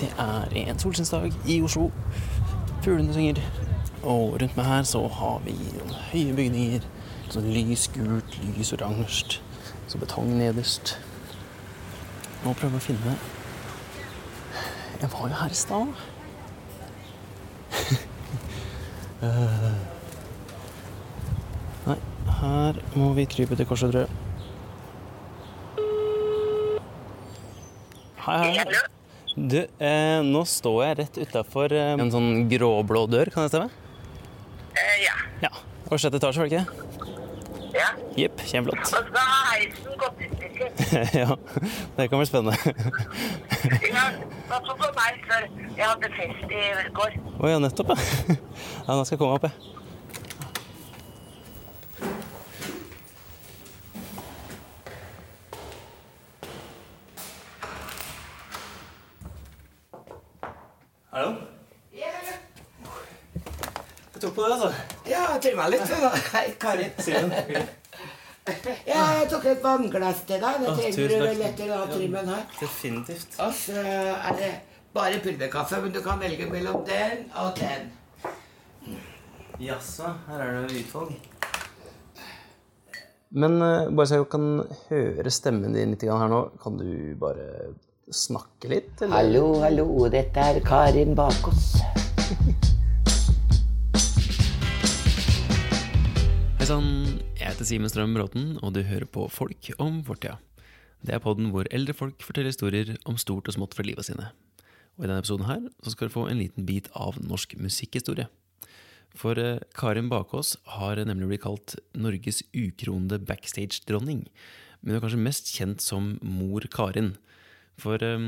Det er en solskinnsdag i Oslo. Fuglene synger. Og rundt meg her så har vi noen høye bygninger. Sånn lys gult, lys oransje. Så betong nederst. Nå prøver jeg å finne Jeg var jo her i stad. Eh, Nei, her må vi krype til korset, tror jeg. Hei, hei. Du, eh, nå står jeg rett utafor eh, en sånn gråblå dør, kan det stemme? Eh, ja. Ja. Og sjette etasje, var det ikke? ja. Jepp, kjempeflott. Og så har heisen gått i stykker. ja, det kan bli spennende. Ja, på meg før jeg hadde fest i går? Å ja, nettopp, ja. ja. Nå skal jeg komme opp, jeg. Hallo? Jeg tok på det, altså. Trimma litt. Hei, Karin. Ja, jeg tok et vannglass til deg. Det trenger du vel etter å ha trimmen her. Definitivt. Og så er det bare pulverkaffe, men du kan velge mellom den og den. Jaså, her er det utvalg. Men eh, bare så jeg kan høre stemmen din litt her nå, kan du bare snakke litt? Eller? Hallo, hallo. Dette er Karin Bakås. Hei sann, jeg heter Simen Strøm Bråten, og du hører på Folk om fortida. Det er podden hvor eldre folk forteller historier om stort og smått fra livet sine. Og i denne episoden her så skal du få en liten bit av norsk musikkhistorie. For eh, Karin Bakås har nemlig blitt kalt Norges ukronede backstage-dronning. Men hun er kanskje mest kjent som Mor Karin. For eh,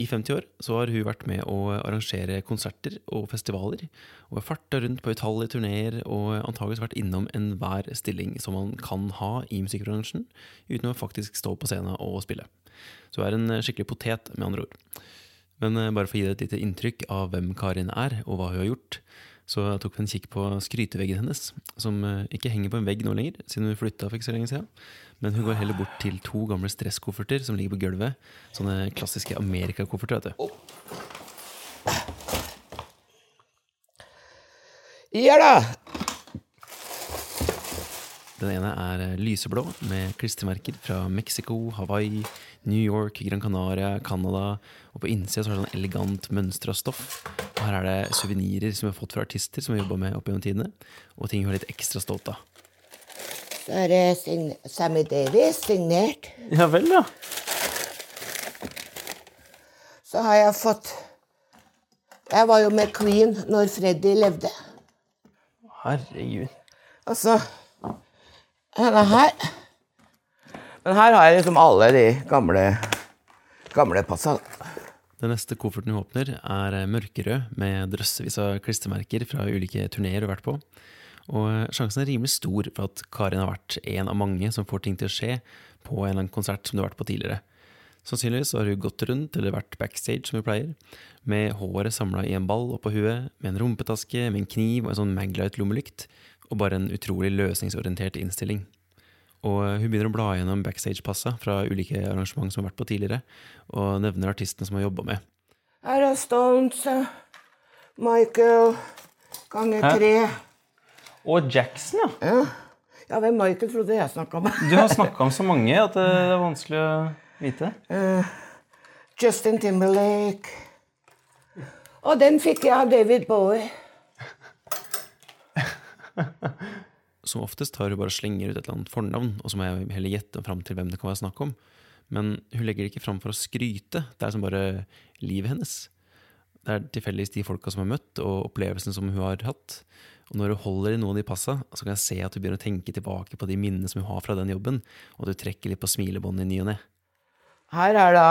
i 50 år så har hun vært med å arrangere konserter og festivaler, og har farta rundt på utallige turneer og antageligvis vært innom enhver stilling som man kan ha i musikkbransjen, uten å faktisk stå på scenen og spille. Så hun er en skikkelig potet, med andre ord. Men eh, bare for å gi deg et lite inntrykk av hvem Karin er, og hva hun har gjort, så tok vi en kikk på skryteveggen hennes, som eh, ikke henger på en vegg nå lenger, siden hun flytta for ikke så lenge siden. Men hun går heller bort til to gamle stresskofferter som ligger på gulvet. Sånne klassiske Amerikakofferter, vet du. Ja da. Den ene er eh, lyseblå, med klistremerker fra Mexico, Hawaii, New York, Gran Canaria, Canada. Og på innsida så er det sånn elegant mønstra stoff. Her er det suvenirer som vi har fått fra artister som vi jobba med opp gjennom tidene. Og ting hun er litt ekstra stolt av. Så er det sign Sammy Davis signert. Ja vel, ja. Så har jeg fått Jeg var jo med Queen når Freddy levde. Herregud. Og så denne her. Men her har jeg liksom alle de gamle, gamle passa. Den neste kofferten hun åpner, er eh, mørkerød med drøssevis av klistremerker fra ulike turneer hun har vært på. Og eh, sjansen er rimelig stor for at Karin har vært en av mange som får ting til å skje på en eller annen konsert som du har vært på tidligere. Sannsynligvis har hun gått rundt eller vært backstage, som hun pleier, med håret samla i en ball oppå huet, med en rumpetaske, med en kniv og en sånn Maglite-lommelykt, og bare en utrolig løsningsorientert innstilling. Og hun begynner å bla gjennom backstage-passa fra ulike arrangement som har vært på tidligere, og nevner artistene som har jobba med. Her er Stones, eh, Michael ganger Hæ? tre. Og Jackson, ja. Ja. ja, hvem Michael trodde jeg snakka med? Du har snakka om så mange at det er vanskelig å vite. Justin Timberlake. Og den fikk jeg av David Bowie. Som oftest har hun bare slenger ut et eller annet fornavn, og så må jeg heller gjette fram til hvem det kan være snakk om. Men hun legger det ikke fram for å skryte. Det er som bare livet hennes. Det er tilfeldigvis de folka som har møtt, og opplevelsen som hun har hatt. Og når hun holder i noen av de passa, så kan jeg se at hun begynner å tenke tilbake på de minnene som hun har fra den jobben, og at hun trekker litt på smilebåndet i ny og ne. Her er da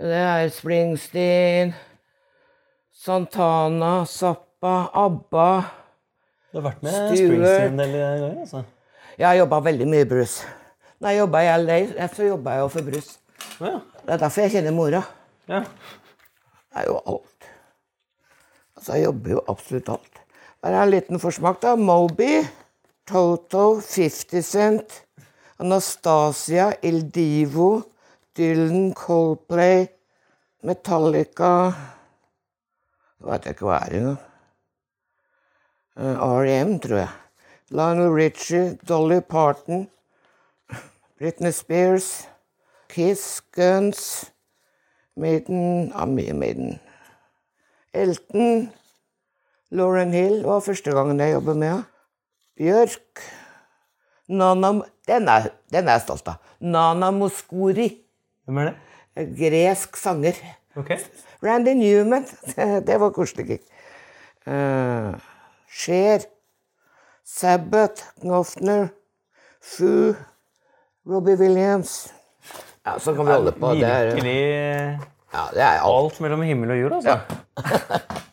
Det er Springsteen, Santana, Zappa, ABBA. Du har vært med Springsteen en del ganger, altså? Jeg har jobba veldig mye Bruce. Når jeg jobba i LA, så jobba jeg jo for Bruce. Ja. Det er derfor jeg kjenner mora. ja. Det er jo alt. Altså, jeg jobber jo absolutt alt. Her er en liten forsmak, da. Moby, Toto, 50 Cent, Anastasia, Il Divo, Dylan, Coldplay, Metallica Jeg vet ikke hva er engang. Uh, R.E.M., tror jeg. Lionel Richie, Dolly Parton, Britney Spears, Kiss, Guns, Maiden Ja, mye Maiden. Elton, Lauren Hill var første gangen jeg jobbet med henne. Bjørk. Nana Den er, den er jeg stolt av. Nana Moskori. Hvem er det? Gresk sanger. Ok. Randy Newman. Det var koselig. Uh, Cher. Sabbath. Knopfner. Foo. Robbie Williams. Ja, så kan vi holde på. Det er, Virkelig ja, det er alt. alt mellom himmel og jord, altså.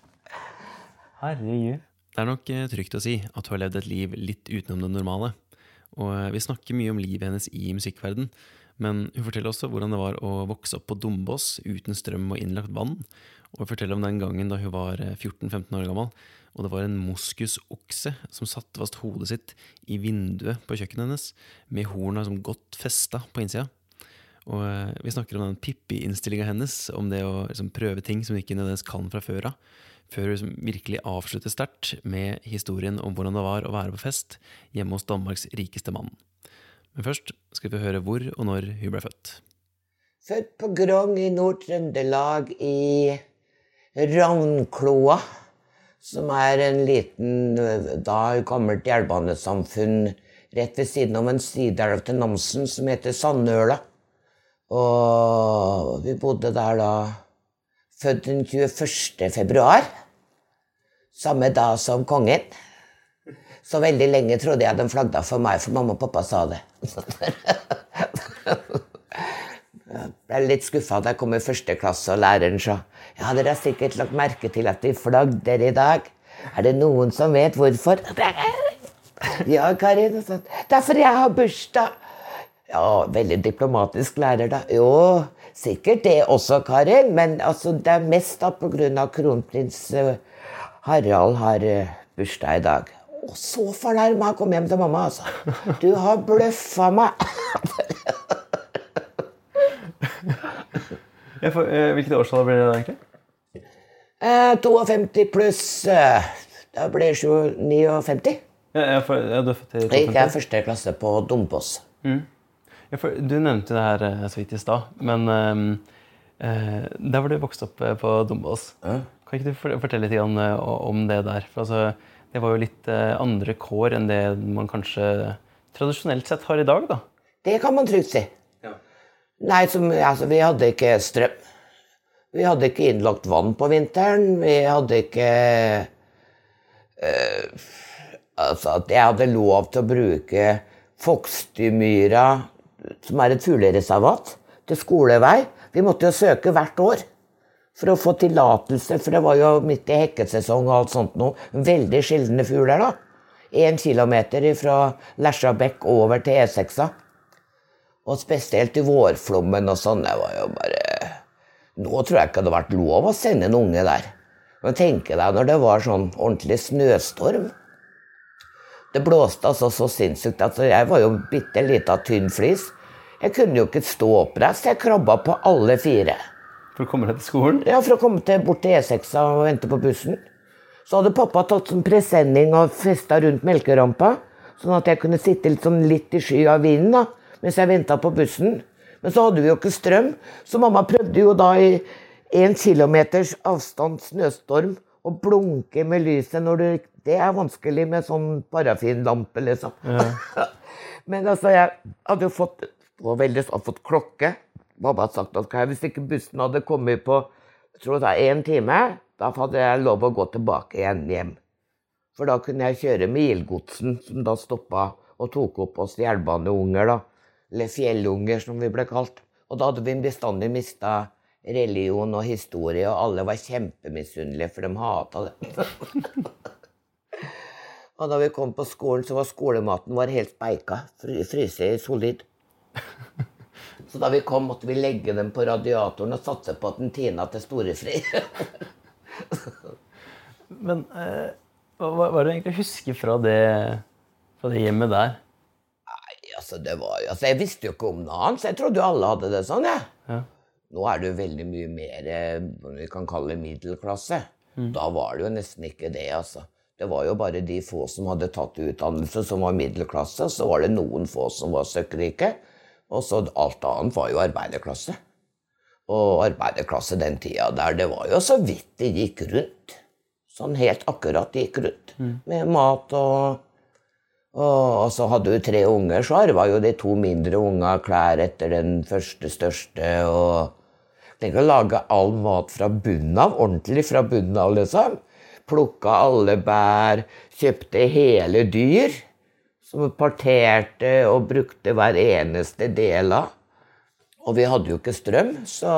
Herregud. Det er nok eh, trygt å si at hun har levd et liv litt utenom det normale. Og eh, vi snakker mye om livet hennes i musikkverden, men hun forteller også hvordan det var å vokse opp på Dombås uten strøm og innlagt vann. Og hun forteller om den gangen da hun var eh, 14-15 år gammel, og det var en moskusokse som satte fast hodet sitt i vinduet på kjøkkenet hennes, med horna som godt festa på innsida. Og eh, vi snakker om den Pippi-innstillinga hennes, om det å liksom, prøve ting som hun ikke nødvendigvis kan fra før av. Før hun liksom, virkelig avslutter sterkt med historien om hvordan det var å være på fest hjemme hos Danmarks rikeste mann. Men først skal vi høre hvor og når hun ble født. Født på Grong i Nord-Trøndelag i Ravnkloa, som er en liten, da gammelt jernbanesamfunn rett ved siden av en sideelv til Namsen som heter Sandøla. Og vi bodde der da Født den 21. februar. Samme dag som kongen. Så veldig lenge trodde jeg de flagga for meg, for mamma og pappa sa det. Jeg ble litt skuffa da jeg kom i første klasse og læreren sa ja, dere har sikkert lagt merke til at vi flagder i dag. Er det noen som vet hvorfor? Ja, Karin. sånn. Det er fordi jeg har bursdag. Ja, veldig diplomatisk lærer, da. Jo, sikkert det også, Karin. Men altså, det er mest da av kronprins eh, Harald har eh, bursdag i dag. Og så fornærma jeg kom hjem til mamma, altså. Du har bløffa meg. hvilket årstall blir det egentlig? Eh, 52 pluss eh, Da blir det 59. Ja, jeg, for, ja, du er født i Da gikk jeg første klasse på Dombås. Ja, du nevnte det her eh, så vidt i stad, men ehm, eh, der hvor du vokste opp eh, på Dombås, kan ikke du fortelle litt eh, om det der? For altså, det var jo litt eh, andre kår enn det man kanskje tradisjonelt sett har i dag, da. Det kan man trygt si. Nei, som, altså, vi hadde ikke strøm. Vi hadde ikke innlagt vann på vinteren. Vi hadde ikke eh, Altså at jeg hadde lov til å bruke Fokstymyra, som er et fuglereservat, til skolevei. Vi måtte jo søke hvert år for å få tillatelse, for det var jo midt i hekkesesong og alt sånt noe. Veldig sjeldne fugler, da. Én kilometer fra Lesjabekk over til E6-a. Og spesielt i vårflommen og sånn. Det var jo bare Nå tror jeg ikke det hadde vært lov å sende en unge der. Men tenk deg når det var sånn ordentlig snøstorm. Det blåste altså så sinnssykt. Altså, jeg var jo bitte lita tynn flis. Jeg kunne jo ikke stå oppreist. Jeg krabba på alle fire. For å komme deg til skolen. Ja, For å komme til, bort til E6-a og vente på bussen. Så hadde pappa tatt sånn presenning og festa rundt melkerampa, sånn at jeg kunne sitte litt, sånn litt i sky av vinden da, mens jeg venta på bussen. Men så hadde vi jo ikke strøm, så mamma prøvde jo da i én kilometers avstand snøstorm å blunke med lyset når du Det er vanskelig med sånn parafinlampe, liksom. Men altså, jeg hadde jo fått veldig, hadde fått klokke. Mamma hadde sagt at hvis ikke bussen hadde kommet på jeg tror det er én time, da hadde jeg lov å gå tilbake igjen hjem. For da kunne jeg kjøre med ildgodsen, som da stoppa og tok opp oss jernbaneunger, da. Eller fjellunger, som vi ble kalt. Og da hadde vi bestandig mista religion og historie, og alle var kjempemisunnelige, for de hata det. og da vi kom på skolen, så var skolematen vår helt speika. Fry- Fryse i solid. Så da vi kom, måtte vi legge dem på radiatoren og satse på at den tina til storefri. Men eh, hva hva er det du egentlig husker fra det, fra det hjemmet der? Altså det var, altså, jeg visste jo ikke om noe annet, så jeg trodde jo alle hadde det sånn. jeg. Ja. Nå er det jo veldig mye mer eh, vi kan kalle middelklasse. Da var det jo nesten ikke det, altså. Det var jo bare de få som hadde tatt utdannelse som var middelklasse, og så var det noen få som var søkkrike, og så alt annet var jo arbeiderklasse. Og arbeiderklasse den tida der, det var jo så vidt det gikk rundt. Sånn helt akkurat gikk rundt. Med mat og og så hadde hun tre unger, så arva jo de to mindre unga klær etter den første største. og Tenk å lage all mat fra bunnen av, ordentlig fra bunnen av, liksom. Plukka alle bær, kjøpte hele dyr. Som parterte og brukte hver eneste del av. Og vi hadde jo ikke strøm, så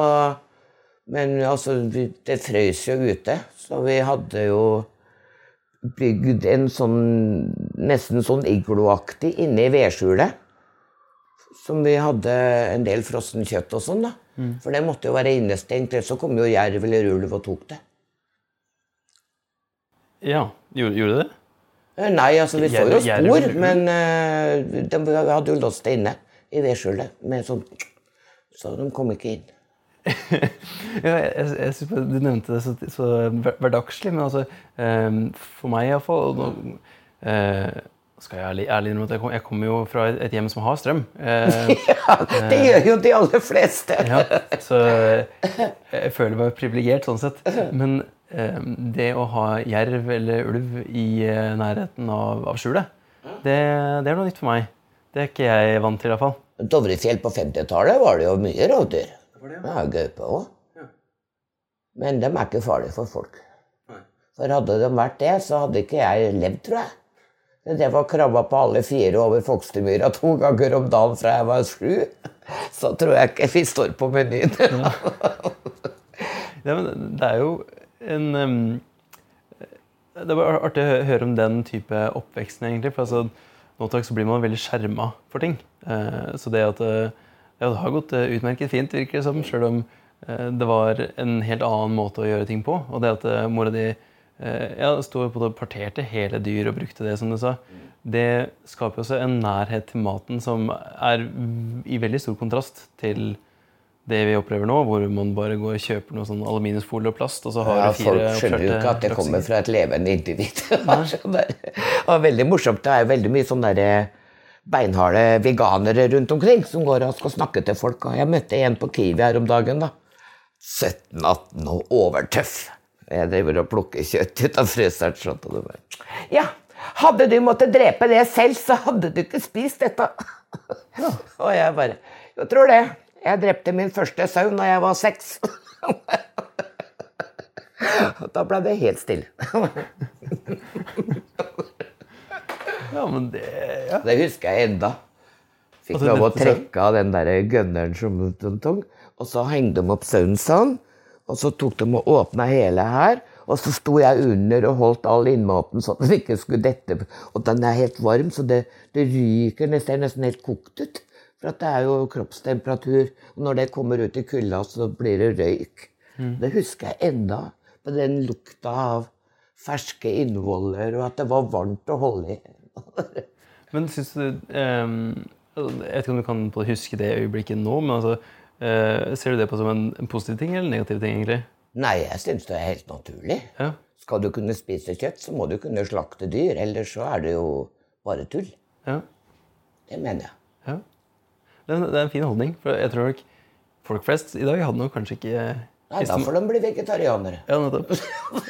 Men altså, det frøs jo ute, så vi hadde jo bygd en sånn nesten sånn igloaktig inne i vedskjulet. Som vi hadde en del frossen kjøtt og sånn, da. For det måtte jo være innestengt, ellers så kom jo jerv eller ulv og tok det. ja. Gjorde, gjorde det? Eh, Nei, altså, vi så jo spor, men uh, de, hadde jo låst det inne i vedskjulet. Med sånn Så de kom ikke inn. Ja, jeg, jeg, synes Du nevnte det så, så hverdagslig, men altså um, For meg iallfall og nå, uh, skal jeg ærlig, innrømme at jeg, kom, jeg kommer jo fra et, hjem som har strøm. Eh, Ja, det gjør jo de aller fleste. ja, så jeg føler meg privilegert sånn sett. Men eh, det å ha jerv eller ulv i eh, nærheten av, av skjulet, det, det er noe nytt for meg. Det er ikke jeg vant til, iallfall. Dovrefjell på 50-tallet var det jo mye rovdyr. Ja, gaupe òg. Men de er ikke farlige for folk. For hadde de vært det, så hadde ikke jeg levd, tror jeg. Men Det var krabba på alle fire over Fogstmyra to ganger om dagen fra jeg var sju. Så tror jeg ikke vi står på menyen. Ja, men det er jo en um, Det var artig å høre om den type oppveksten, egentlig. For altså, nå dags så blir man veldig skjerma for ting. Uh, så det at eh, ja, det har gått eh, utmerket fint, virker det som, sjøl om eh, det var en helt annen måte å gjøre ting på. Og det at eh, mora di ja, sto på og parterte hele dyr og brukte det, som du sa, det skaper også en nærhet til maten som er i veldig stor kontrast til det vi opplever nå, hvor man bare går og kjøper noe sånn aluminiumsfolie og plast, og så har Ja, du fire folk skjønner jo ikke at det kommer fra et levende individ. det var veldig morsomt. Det er jo veldig mye sånn derre beinharde veganere rundt omkring som går og skal snakke til folk. Jeg møtte en på Kiwi her om dagen. da. 17-18 og overtøff. Jeg driver og plukker kjøtt ut av fryseren. sånn, og det bare, Ja, hadde du måttet drepe det selv, så hadde du ikke spist dette. Og jeg bare Jeg tror det. Jeg drepte min første sau da jeg var seks. Da ble det helt stille. Ja, men det, ja. Det husker jeg enda. Fikk Altså, lov å trekke av den der gunneren som og så hengte de opp sauen sånn. Og så tok de og åpna hele her, og så sto jeg under og holdt all innmaten sånn at den ikke skulle dette. Og den er helt varm, så det, det ryker nesten, er nesten helt kokt ut. For at det er jo kroppstemperatur. Og når det kommer ut i kulda, så blir det røyk. Det husker jeg enda. På den lukta av ferske innvoller, og at det var varmt å holde i. Men syns du um, Jeg vet ikke om du kan huske det øyeblikket nå, men altså, uh, ser du det på som en, en positiv ting eller en negativ ting, egentlig? Nei, jeg syns det er helt naturlig. Ja. Skal du kunne spise kjøtt, så må du kunne slakte dyr. Ellers så er det jo bare tull. ja. Det mener jeg. ja. Det, er, en- det er en fin holdning. For jeg tror nok folk flest i dag hadde nok kanskje ikke Nei, Da får de bli vegetarianere. Ja, nettopp.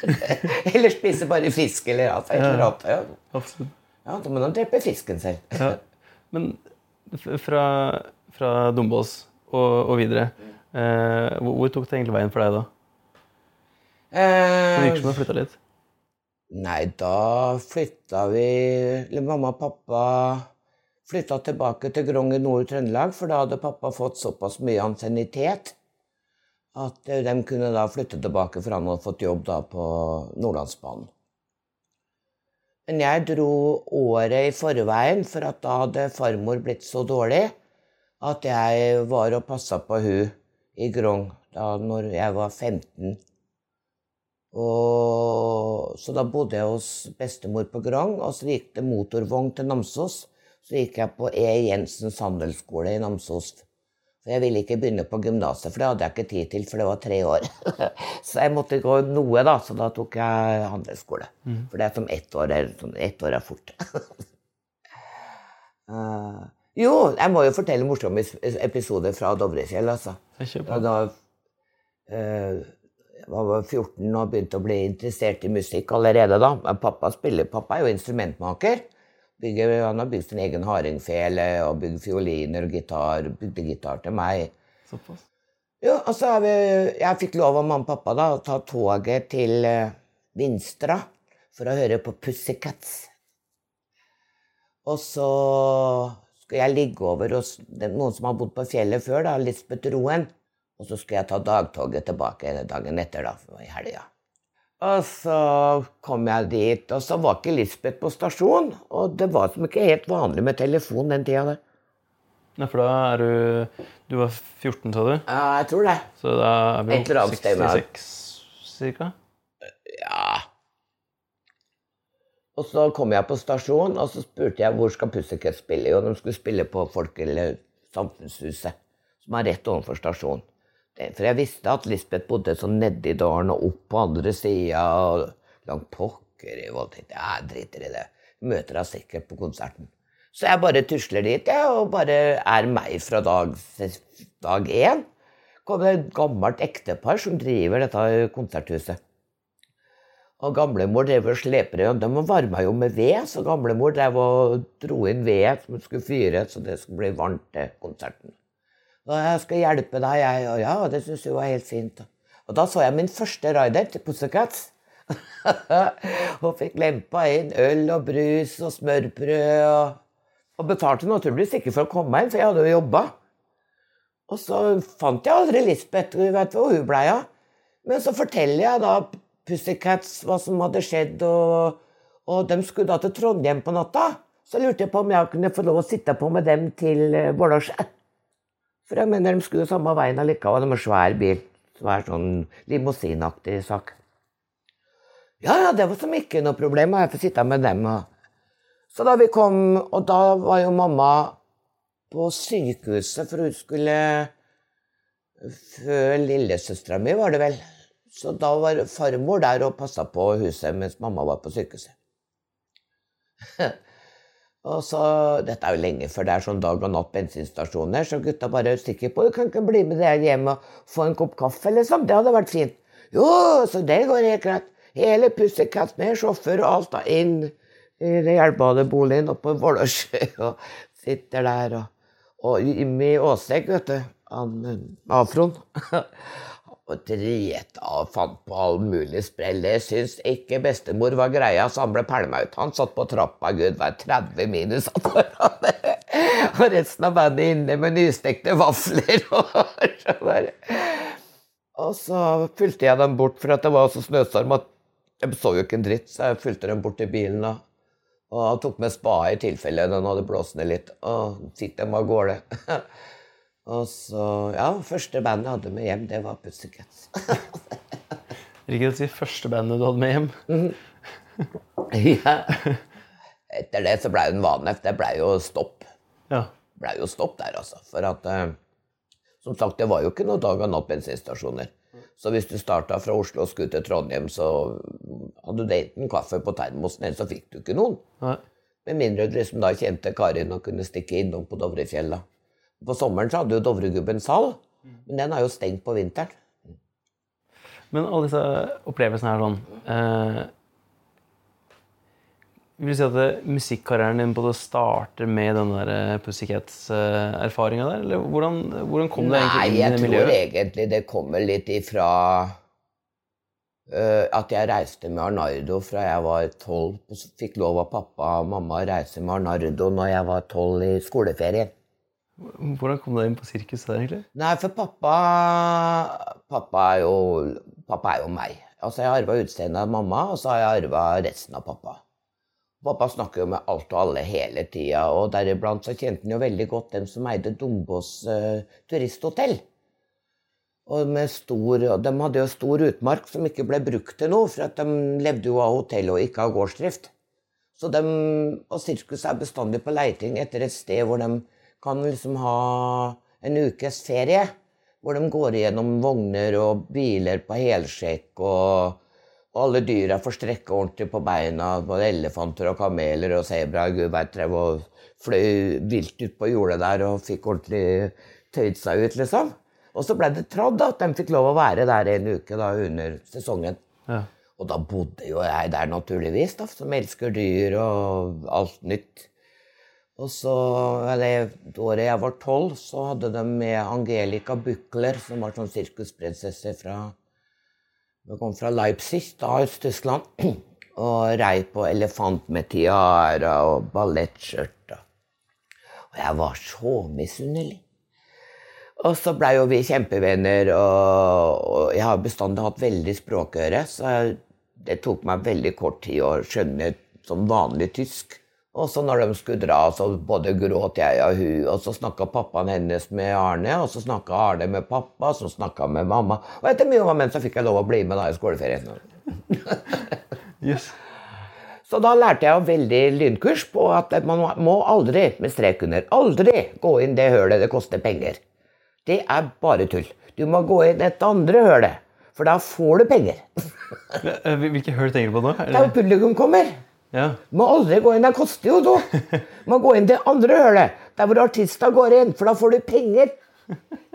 Eller spise bare fisk eller annet. Ja. Absolutt. Ja, da må de drepe fisken selv. Ja. Men fra, fra Dombås og, og videre, eh, hvor, hvor tok det egentlig veien for deg da? Det Eh, virker som du flytta litt. nei, da flytta vi Eller mamma og pappa flytta tilbake til Grong i Nord-Trøndelag, for da hadde pappa fått såpass mye ansiennitet at eh, de kunne da flytte tilbake, for han hadde fått jobb da på Nordlandsbanen. Men jeg dro året i forveien, for da hadde farmor blitt så dårlig at jeg var og passa på hun i Grong da når jeg var 15. Og, så da bodde jeg hos bestemor på Grong, og så gikk det motorvogn til Namsos. Så gikk jeg på E. Jensens handelsskole i Namsos. For jeg ville ikke begynne på gymnaset, for det hadde jeg ikke tid til, for det var tre år. så jeg måtte gå noe, da, så da tok jeg handelsskole. For det er som ett år sånn, ett år er fort. uh, jo, jeg må jo fortelle morsomme episoder fra Dovrefjell, altså. Jeg da uh, jeg var 14 og begynte å bli interessert i musikk allerede da. Pappa spiller, pappa er jo instrumentmaker. Bygger, han har bygd sin egen hardingfele og bygd fioliner og gitar. Bygde gitar til meg. Såpass. Jo, og så har vi, jeg fikk lov av mamma og pappa da, å ta toget til eh, Vinstra for å høre på Pussycats. Og så skulle jeg ligge over hos noen som har bodd på fjellet før, da, Lisbeth Roen. Og så skulle jeg ta dagtoget tilbake dagen etter, da, i helga. Og så kom jeg dit, og så var ikke Lisbeth på stasjon. Og det var som ikke helt vanlig med telefon den tida der. Nei, for da er du Du var 14, sa du? Ja, jeg tror det. Så da er vi Et eller annet sted 66 cirka? Ja. Og så kom jeg på stasjon, og så spurte jeg hvor skal Pussycat spille. Jo, de skulle spille på Folk- eller Samfunnshuset, som er rett overfor stasjonen. For jeg visste at Lisbeth bodde sånn nedi dalen og opp på andre sida. Langt pokker i vold. tenkte Jeg driter i det. Møter henne sikkert på konserten. Så jeg bare tusler dit, jeg, og bare er meg fra dag, dag én. Kommer et gammelt ektepar som driver dette konserthuset. Og gamlemor drev og sleper igjen. De varma jo med ved, så gamlemor drev og dro inn ved som hun skulle fyre, så det skulle bli varmt til konserten. Og jeg skal hjelpe deg, jeg. Og ja, det syns hun var helt fint. Og da så jeg min første rider til Pussycats. og fikk lempa inn øl og brus og smørbrød. Og, og betalte naturligvis ikke for å komme inn, for jeg hadde jo jobba. Og så fant jeg aldri Lisbeth. Du vet hvor hun blei av. Men så forteller jeg da Pussycats hva som hadde skjedd, og, og de skulle da til Trondheim på natta. Så lurte jeg på om jeg kunne få lov å sitte på med dem til eh, Vålårset. For jeg mener de skulle samme veien allikevel. Har svær bil. Svær sånn limousinaktig sak. Ja, ja, det var som ikke noe problem. og Jeg får sitte med dem. Så da vi kom, og da var jo mamma på sykehuset, for hun skulle Før lillesøstera mi, var det vel. Så da var farmor der og passa på huset mens mamma var på sykehuset. og så, Dette er jo lenge før det er sånn dag og natt bensinstasjoner, så gutta bare stikker på. Du kan ikke bli med deg hjem og få en kopp kaffe, liksom. Det hadde vært fint. Jo, så det går helt greit. Hele Pussycat med sjåfør og alt da inn i jernbaneboligen oppe på Vålåsjø. og sitter der og Og Jimmy Aasek, vet du, han eh, afroen og drita og fant på all mulig sprell. Det syns ikke bestemor var greia, så han ble pælma ut. Han satt på trappa, gud var 30 minus foran. Og resten av bandet inne med nystekte vafler. Og så, fulgte jeg dem bort, for at det var så snøstorm at de så jo ikke en dritt. Så jeg fulgte dem bort til bilen. og, Og tok med spade i tilfelle den hadde blåst ned litt, og fikk dem av gårde. og så, ja, Første bandet jeg hadde med hjem, det var Pussycats. Ikke å si første bandet du hadde med hjem. ja. Etter det så blei det en vane. Det blei jo stopp. Ja. blei jo stopp der, altså. For at eh, Som sagt, det var jo ikke noen dag og natt bensinstasjoner. Så hvis du starta fra Oslo og skulle til Trondheim, så hadde du enten kaffe på termosen, eller så fikk du ikke noen. Nei. Med mindre du liksom da kjente Karin og kunne stikke innom på Dovrefjella. På sommeren så hadde jo Dovregubben sal, men den er jo stengt på vinteren. Men alle disse opplevelsene her sånn eh, Vil du si at musikkarrieren din både starter med den eh, Pussycats-erfaringa der? Eller hvordan, hvordan kom du egentlig inn i miljøet? Nei, jeg tror egentlig det kommer litt ifra øh, at jeg reiste med Arnardo fra jeg var tolv. Fikk lov av pappa og mamma å reise med Arnardo når jeg var tolv i skoleferien. Hvordan kom du inn på sirkuset egentlig? Nei, for pappa Pappa er jo, pappa er jo meg. Altså, Jeg har arva utseendet av mamma, og så har jeg arva resten av pappa. Pappa snakker jo med alt og alle hele tida, og deriblant så kjente han jo veldig godt dem som eide Dombås eh, turisthotell. Og stor, De hadde jo stor utmark som ikke ble brukt til noe, for at de levde jo av hotell og ikke av gårdsdrift. Så de, og sirkus er bestandig på leiting etter et sted hvor de kan liksom ha en ukes ferie. Hvor de går igjennom vogner og biler på helsjekk, og, og alle dyra får strekke ordentlig på beina. Både elefanter og kameler og sebraer gud veit drev og fløy vilt ut på jordet der og fikk ordentlig tøyd seg ut, liksom. Og så ble det trådd at de fikk lov å være der en uke da under sesongen. Ja. Og da bodde jo jeg der naturligvis, da, som elsker dyr og alt nytt. Og så, eller året jeg var tolv, så hadde de med Angelica Buchler, som var sånn sirkusprinsesse fra Hun kom fra Leipzig, da i Tyskland, Og rei på elefant med tiara og ballettskjørt. Og jeg var så misunnelig. Og så blei jo vi kjempevenner, og, jeg har bestandig hatt veldig språkøre, så det tok meg veldig kort tid å skjønne som vanlig tysk. Og så når de skulle dra, så både gråt jeg og hun, og så snakka pappaen hennes med Arne, og så snakka Arne med pappa, så snakka med mamma. Og etter mye om og men så fikk jeg lov å bli med da i skoleferien. Yes. Så da lærte jeg jo veldig lynkurs på at man må aldri, med strek under, aldri gå inn det hølet det koster penger. Det er bare tull. Du må gå inn et andre hølet, for da får du penger. Eh, Hvilke høl tenker du på nå? Det er jo publikum kommer. Ja. Må aldri gå inn, det koster jo noe. Må gå inn det andre hølet, der hvor artister går inn, for da får du penger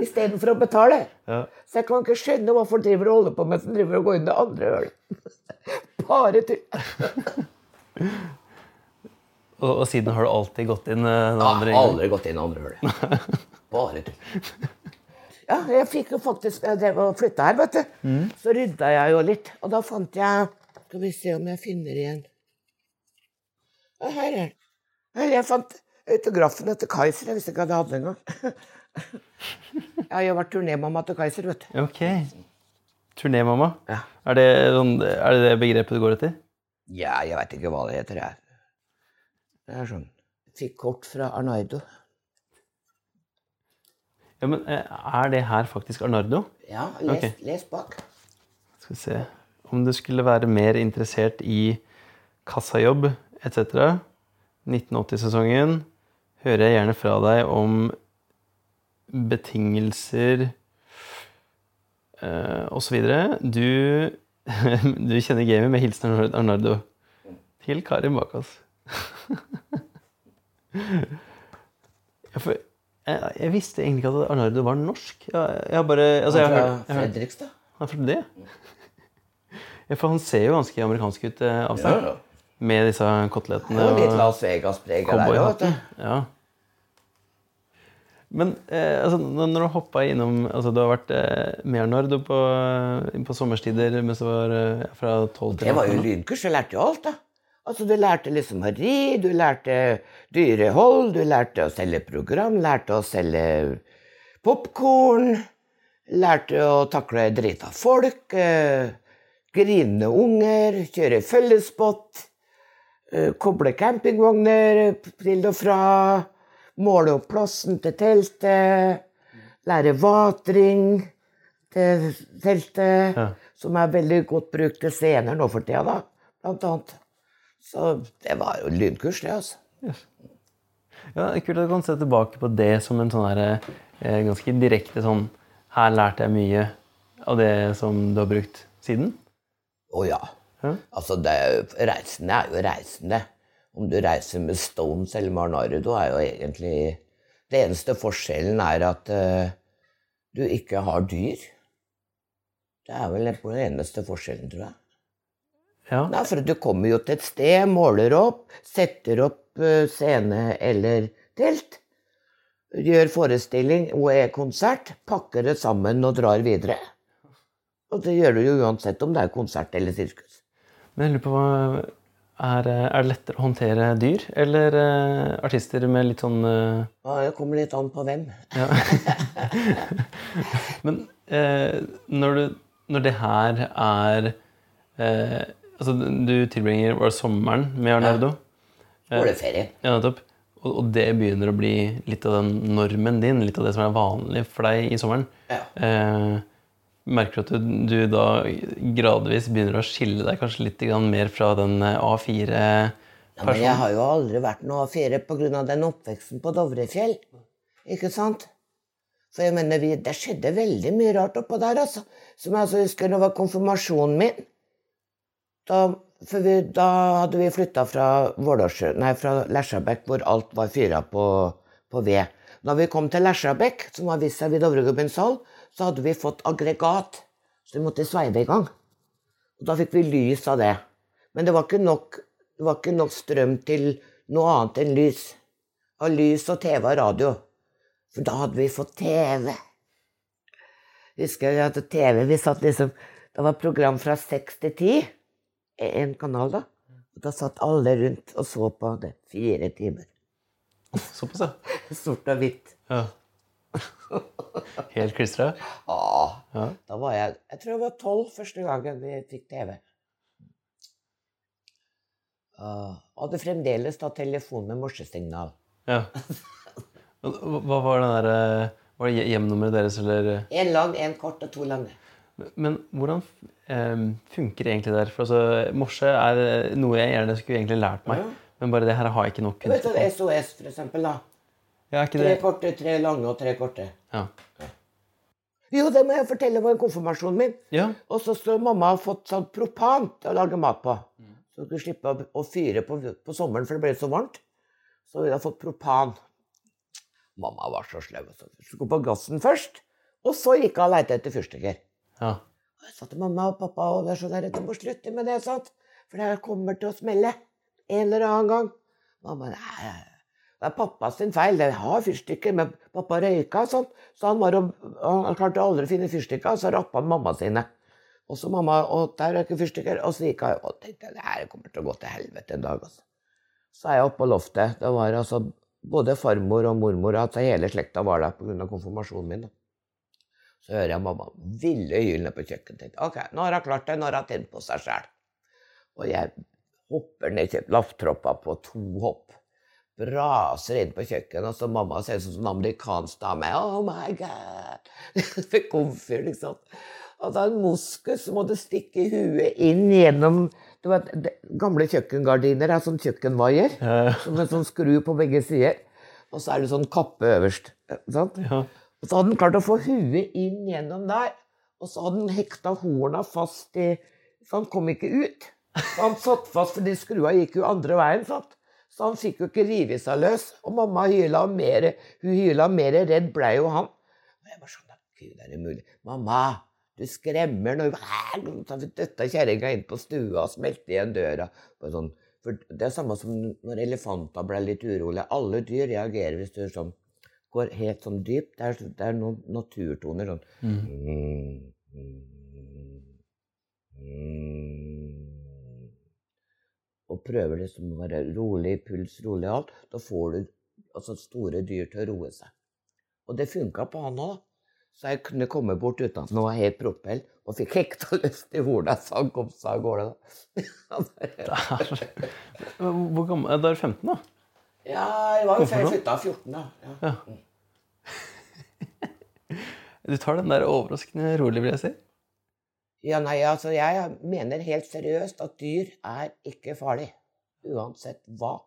istedenfor å betale. Ja. Så jeg kan ikke skjønne hva folk driver og holder på med som driver og går inn det andre hølet. Bare tull. Og, og siden har du alltid gått inn det andre hølet? har aldri gått inn det andre hølet. Bare tull. Ja, jeg fikk jo faktisk Jeg drev og flytta her, vet du. Så rydda jeg jo litt, og da fant jeg Skal vi se om jeg finner igjen ja, Her er. Her, Jeg fant autografen etter Kaiser. Jeg visste ikke at jeg hadde den engang. Jeg har jo vært turnémamma til Kaiser, vet du. Ok. Turnémamma? Ja. Er, det sånn, er det det begrepet du går etter? Ja, jeg veit ikke hva det heter, jeg. Det er sånn Fikk kort fra Arnardo. Ja, men eh, Er det her faktisk Arnardo? Ja, les, okay. les bak. Skal vi se Om du skulle være mer interessert i kassajobb etc. 1980-sesongen hører jeg gjerne fra deg om betingelser eh, osv. Du, du kjenner gamet med hilsen Arnardo. Til Karin bak oss. ja, for jeg, jeg visste egentlig ikke at Arnardo var norsk. Jeg, jeg bare altså, jeg har jeg Fredrikstad. Han er fra det? Ja, for han ser jo ganske amerikansk ut eh, avstand. Med disse kotelettene Og litt Las Vegas-preg der òg, du. Ja. Men eh, altså, når du hoppa innom altså, Du har vært eh, med Arnardo på, på sommerstider mens du var eh, fra 12 til Det var jo lynkurs. Jeg lærte jo alt, da. Altså, Du lærte liksom å ri, du lærte dyrehold, du lærte å selge program, lærte å selge popkorn, lærte å takle drita folk, eh, grinende unger, kjøre følgespott, eh, koble campingvogner til og fra, måle opp plassen til teltet, lære vatring til teltet, Ja. som er veldig godt brukt til scener nå for tida, da, blant annet. Så det var jo lynkurs, det, altså. Ja, det er kult at du kan se tilbake på det som en sånn her, eh, ganske direkte sånn Her lærte jeg mye av det som du har brukt siden. Å ja. Ja. Altså, det er jo, reisende er jo reisende. Om du reiser med Stones eller med er jo egentlig Det eneste forskjellen er at uh, du ikke har dyr. Det er vel den eneste forskjellen, tror jeg. Ja. Nei, for du kommer jo til et sted, måler opp, setter opp uh, scene eller telt. Gjør forestilling og er konsert, pakker det sammen og drar videre. Og det gjør du jo uansett om det er konsert eller sirkus. Men jeg lurer på er, eh, er det lettere å håndtere dyr eller eh, artister med litt sånn eh, Ja, det kommer litt an på hvem. Ja. Men eh, når, du, når det her er eh, Altså, du tilbringer var det sommeren med Arnardo. Skoleferie. Ja, nettopp. Og, og det begynner å bli litt av den normen din, litt av det som er vanlig for deg i sommeren. Ja. Eh, merker du at du, da gradvis begynner å skille deg kanskje litt mer fra den eh, A4 Ja, men jeg har jo aldri vært noe ferie pga. den oppveksten på Dovrefjell. Ikke sant? For jeg mener, vi, det skjedde veldig mye rart oppå der, altså. Som jeg altså husker det var konfirmasjonen min. Da, for vi, da hadde vi flytta fra nei, fra Lesjabekk, hvor alt var fyra på, på ved. Da vi kom til Lesjabekk, som var vist seg ved Dovregubbens hall, så hadde vi fått aggregat. Så vi måtte sveive i gang. Og da fikk vi lys av det. Men det var ikke nok, det var ikke nok strøm til noe annet enn lys. Av lys og TV og radio. For da hadde vi fått TV. Husker jeg at TV vi satt liksom Det var program fra seks til ti. En kanal, da. Og da satt alle rundt og så på det fire timer. Såpass, ja. Sort og hvitt. ja. Helt klistra? Ja. Ja. Da var jeg Jeg tror jeg var tolv første gangen vi fikk TV. Uh, hadde fremdeles da telefon med morsesignal. ja. Hva var den der eh, Var det hjemnummeret deres, eller Én lang, én kort og to lange. Men hvordan eh, funker det egentlig der? For altså, morse er eh, noe jeg gjerne skulle egentlig lært meg. Men bare det her har jeg ikke nok kunnskap om. SOS, for eksempel. da. Ja, Tre det korte, tre lange og tre korte. Ja. Jo, det må jeg fortelle var konfirmasjonen min. ja. Og så står mamma har fått sånn propan til å lage mat på. Så hun skulle slippe å, fyre på, på sommeren, for det ble så varmt. Så hun hadde fått propan. Mamma var så slem. Så hun skulle på gassen først, og så gikk hun og lette etter fyrstikker. ja. Og jeg sa til mamma og pappa og det er sånn der, du må slutte med det, sant? for det her kommer til å smelle en eller annen gang. Mamma nei, det er pappa sin feil. Jeg har fyrstikker, men pappa røyka sånn. Så han, var og, han klarte aldri å finne fyrstikker, så rappa han mamma sine. Og så mamma og der røyker fyrstikker, og så gikk jeg og tenkte det her kommer til å gå til helvete en dag. altså. Så er jeg oppe på loftet. Det var altså både farmor og mormor, altså hele slekta var der pga. konfirmasjonen min. Så hører jeg mamma ville hyle på kjøkkenet. Ok, nå har hun klart det, nå har hun tent på seg sjæl. Og jeg hopper ned til lafttroppa på to hopp. Braser inn på kjøkkenet, og så mamma ser ut som en amerikansk dame. Oh my god! Med komfyr, liksom. Og da en moskus som måtte stikke huet inn gjennom det var Gamle kjøkkengardiner er sånn kjøkkenvaier. Ja. Som en sånn skru på begge sider. Og så er det sånn kappe øverst. eh, Sant? ja. Og så hadde den klart å få huet inn gjennom der. Og så hadde den hekta horna fast i Så han kom ikke ut. Så han satt fast, for de skrua gikk jo andre veien. Sant? Så han fikk jo ikke rive seg løs. Og mamma hyla mer, hun hyla mer redd ble jo han. Og jeg var sånn Gud, er det mulig? Mamma, du skremmer nå. Så døtta kjerringa inn på stua og smelte igjen døra. Sånn, for det er samme som når elefanter ble litt urolige. Alle dyr reagerer hvis du sånn går helt sånn dypt. Det er, det er noen naturtoner sånn mm, mm, mm. Og prøver liksom å være rolig, puls rolig og alt. Da får du altså, store dyr til å roe seg. Og det funka på han òg. Så jeg kunne komme bort uten at han var helt propell, og fikk hekta løst i hornet så han kom seg av gårde. Hvor gammel Da er du 15, da? ja, jeg var jo flytta 14, da. Ja. Du tar den der overraskende rolig, vil jeg si. Ja, nei, altså jeg mener helt seriøst at dyr er ikke farlig. Uansett hva.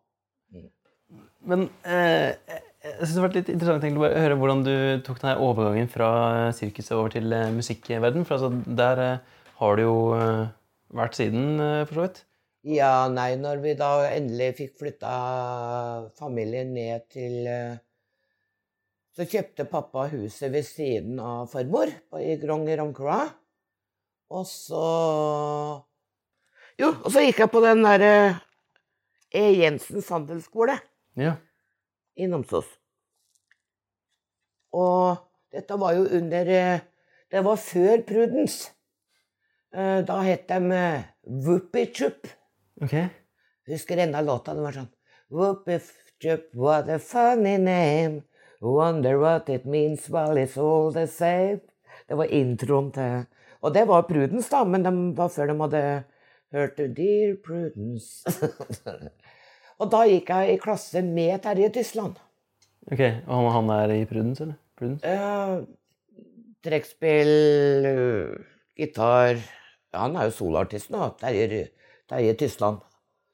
Men eh, jeg synes det har vært litt interessant å høre hvordan du tok denne overgangen fra sirkuset over til eh, musikkverden. For altså, der eh, har du jo eh, vært siden, eh, for så vidt. Ja, nei, når vi da endelig fikk flytta familien ned til eh, Så kjøpte pappa huset ved siden av farmor i Grong i Romkroa. Og så Jo, og så gikk jeg på den derre E. Jensens handelsskole. Ja. i Namsos. Og dette var jo under eh, Det var før Prudence. Eh, Da het de Whoopi Chup. Ok. Husker enda låta. Den var sånn Whoopi Chup, what a funny name. Wonder what it means while it's all the same. Det var introen til Og det var Prudence, da, men det var før de hadde hørt Dear Prudence. og da gikk jeg i klasse med Terje Tysland. Ok, Og han, han er i Prudence, eller? Prudence? Ja, trekkspill, gitar Han er jo soloartist nå, Terje, Terje Tysland.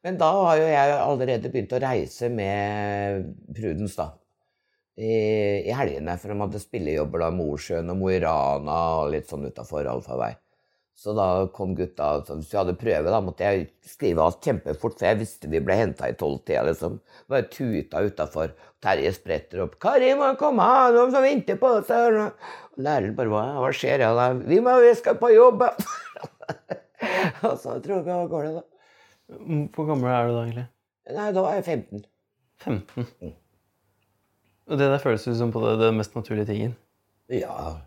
Men da har jo jeg allerede begynt å reise med Prudence, da. I, I helgene, for de hadde spillejobber da Mosjøen og Mo i Rana og litt sånn utafor allfarvei. Så da kom gutta så Hvis vi hadde prøve, da måtte jeg skrive alt kjempefort, for jeg visste vi ble henta i tolvtida, liksom. Bare tuta utafor. Terje spretter opp. 'Kari må komme, de som venter på oss her.' Og læreren bare hva, 'Hva skjer?' Ja, da? 'Vi må vi skal på jobb'. og så tror jeg hva går det, da. Hvor gammel er du da, egentlig? Nei, da var jeg 15. 15. Og det der føles ut som på det, den mest naturlige tingen. Ja.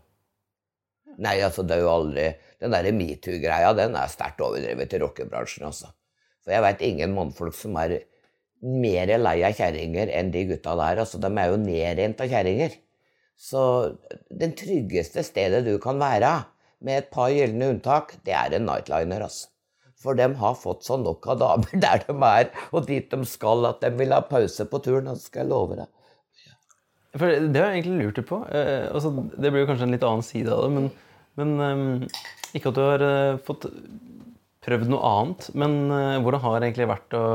Nei, altså, det er jo aldri Den derre metoo-greia, den er sterkt overdrevet i rockebransjen, altså. For jeg veit ingen mannfolk som er mer lei av kjerringer enn de gutta der. Altså, de er jo nedrent av kjerringer. Så den tryggeste stedet du kan være, med et par gylne unntak, det er en nightliner, altså. For de har fått så nok av damer der de er, og dit de skal, at de vil ha pause på turen. Det skal jeg love deg. For det har jeg egentlig lurt på. Eh, altså, det blir jo kanskje en litt annen side av det, men, men eh, ikke at du har eh, fått prøvd noe annet, men eh, hvordan har det egentlig vært å,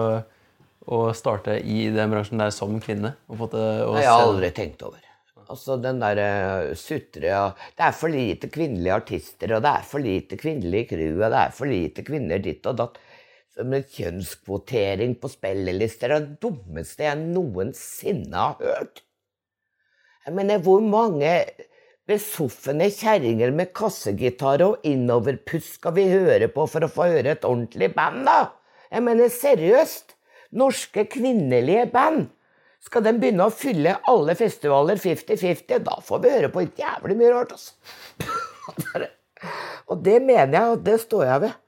å starte i den bransjen der som kvinne? Og fått, det- å Det har jeg aldri tenkt over. Altså den derre sutre og Det er for lite kvinnelige artister, og det er for lite kvinnelige crew, og det er for lite kvinner ditt og datt. Med kjønnskvotering på spillelister er det dummeste jeg noensinne har hørt. Jeg mener, hvor mange besoffende kjerringer med kassegitar og innoverpuss skal vi høre på for å få høre et ordentlig band, da? Jeg mener, seriøst. Norske kvinnelige band. Skal de begynne å fylle alle festivaler 50-50, da får vi høre på jævlig mye rart, altså. Og det mener jeg, og det står jeg ved.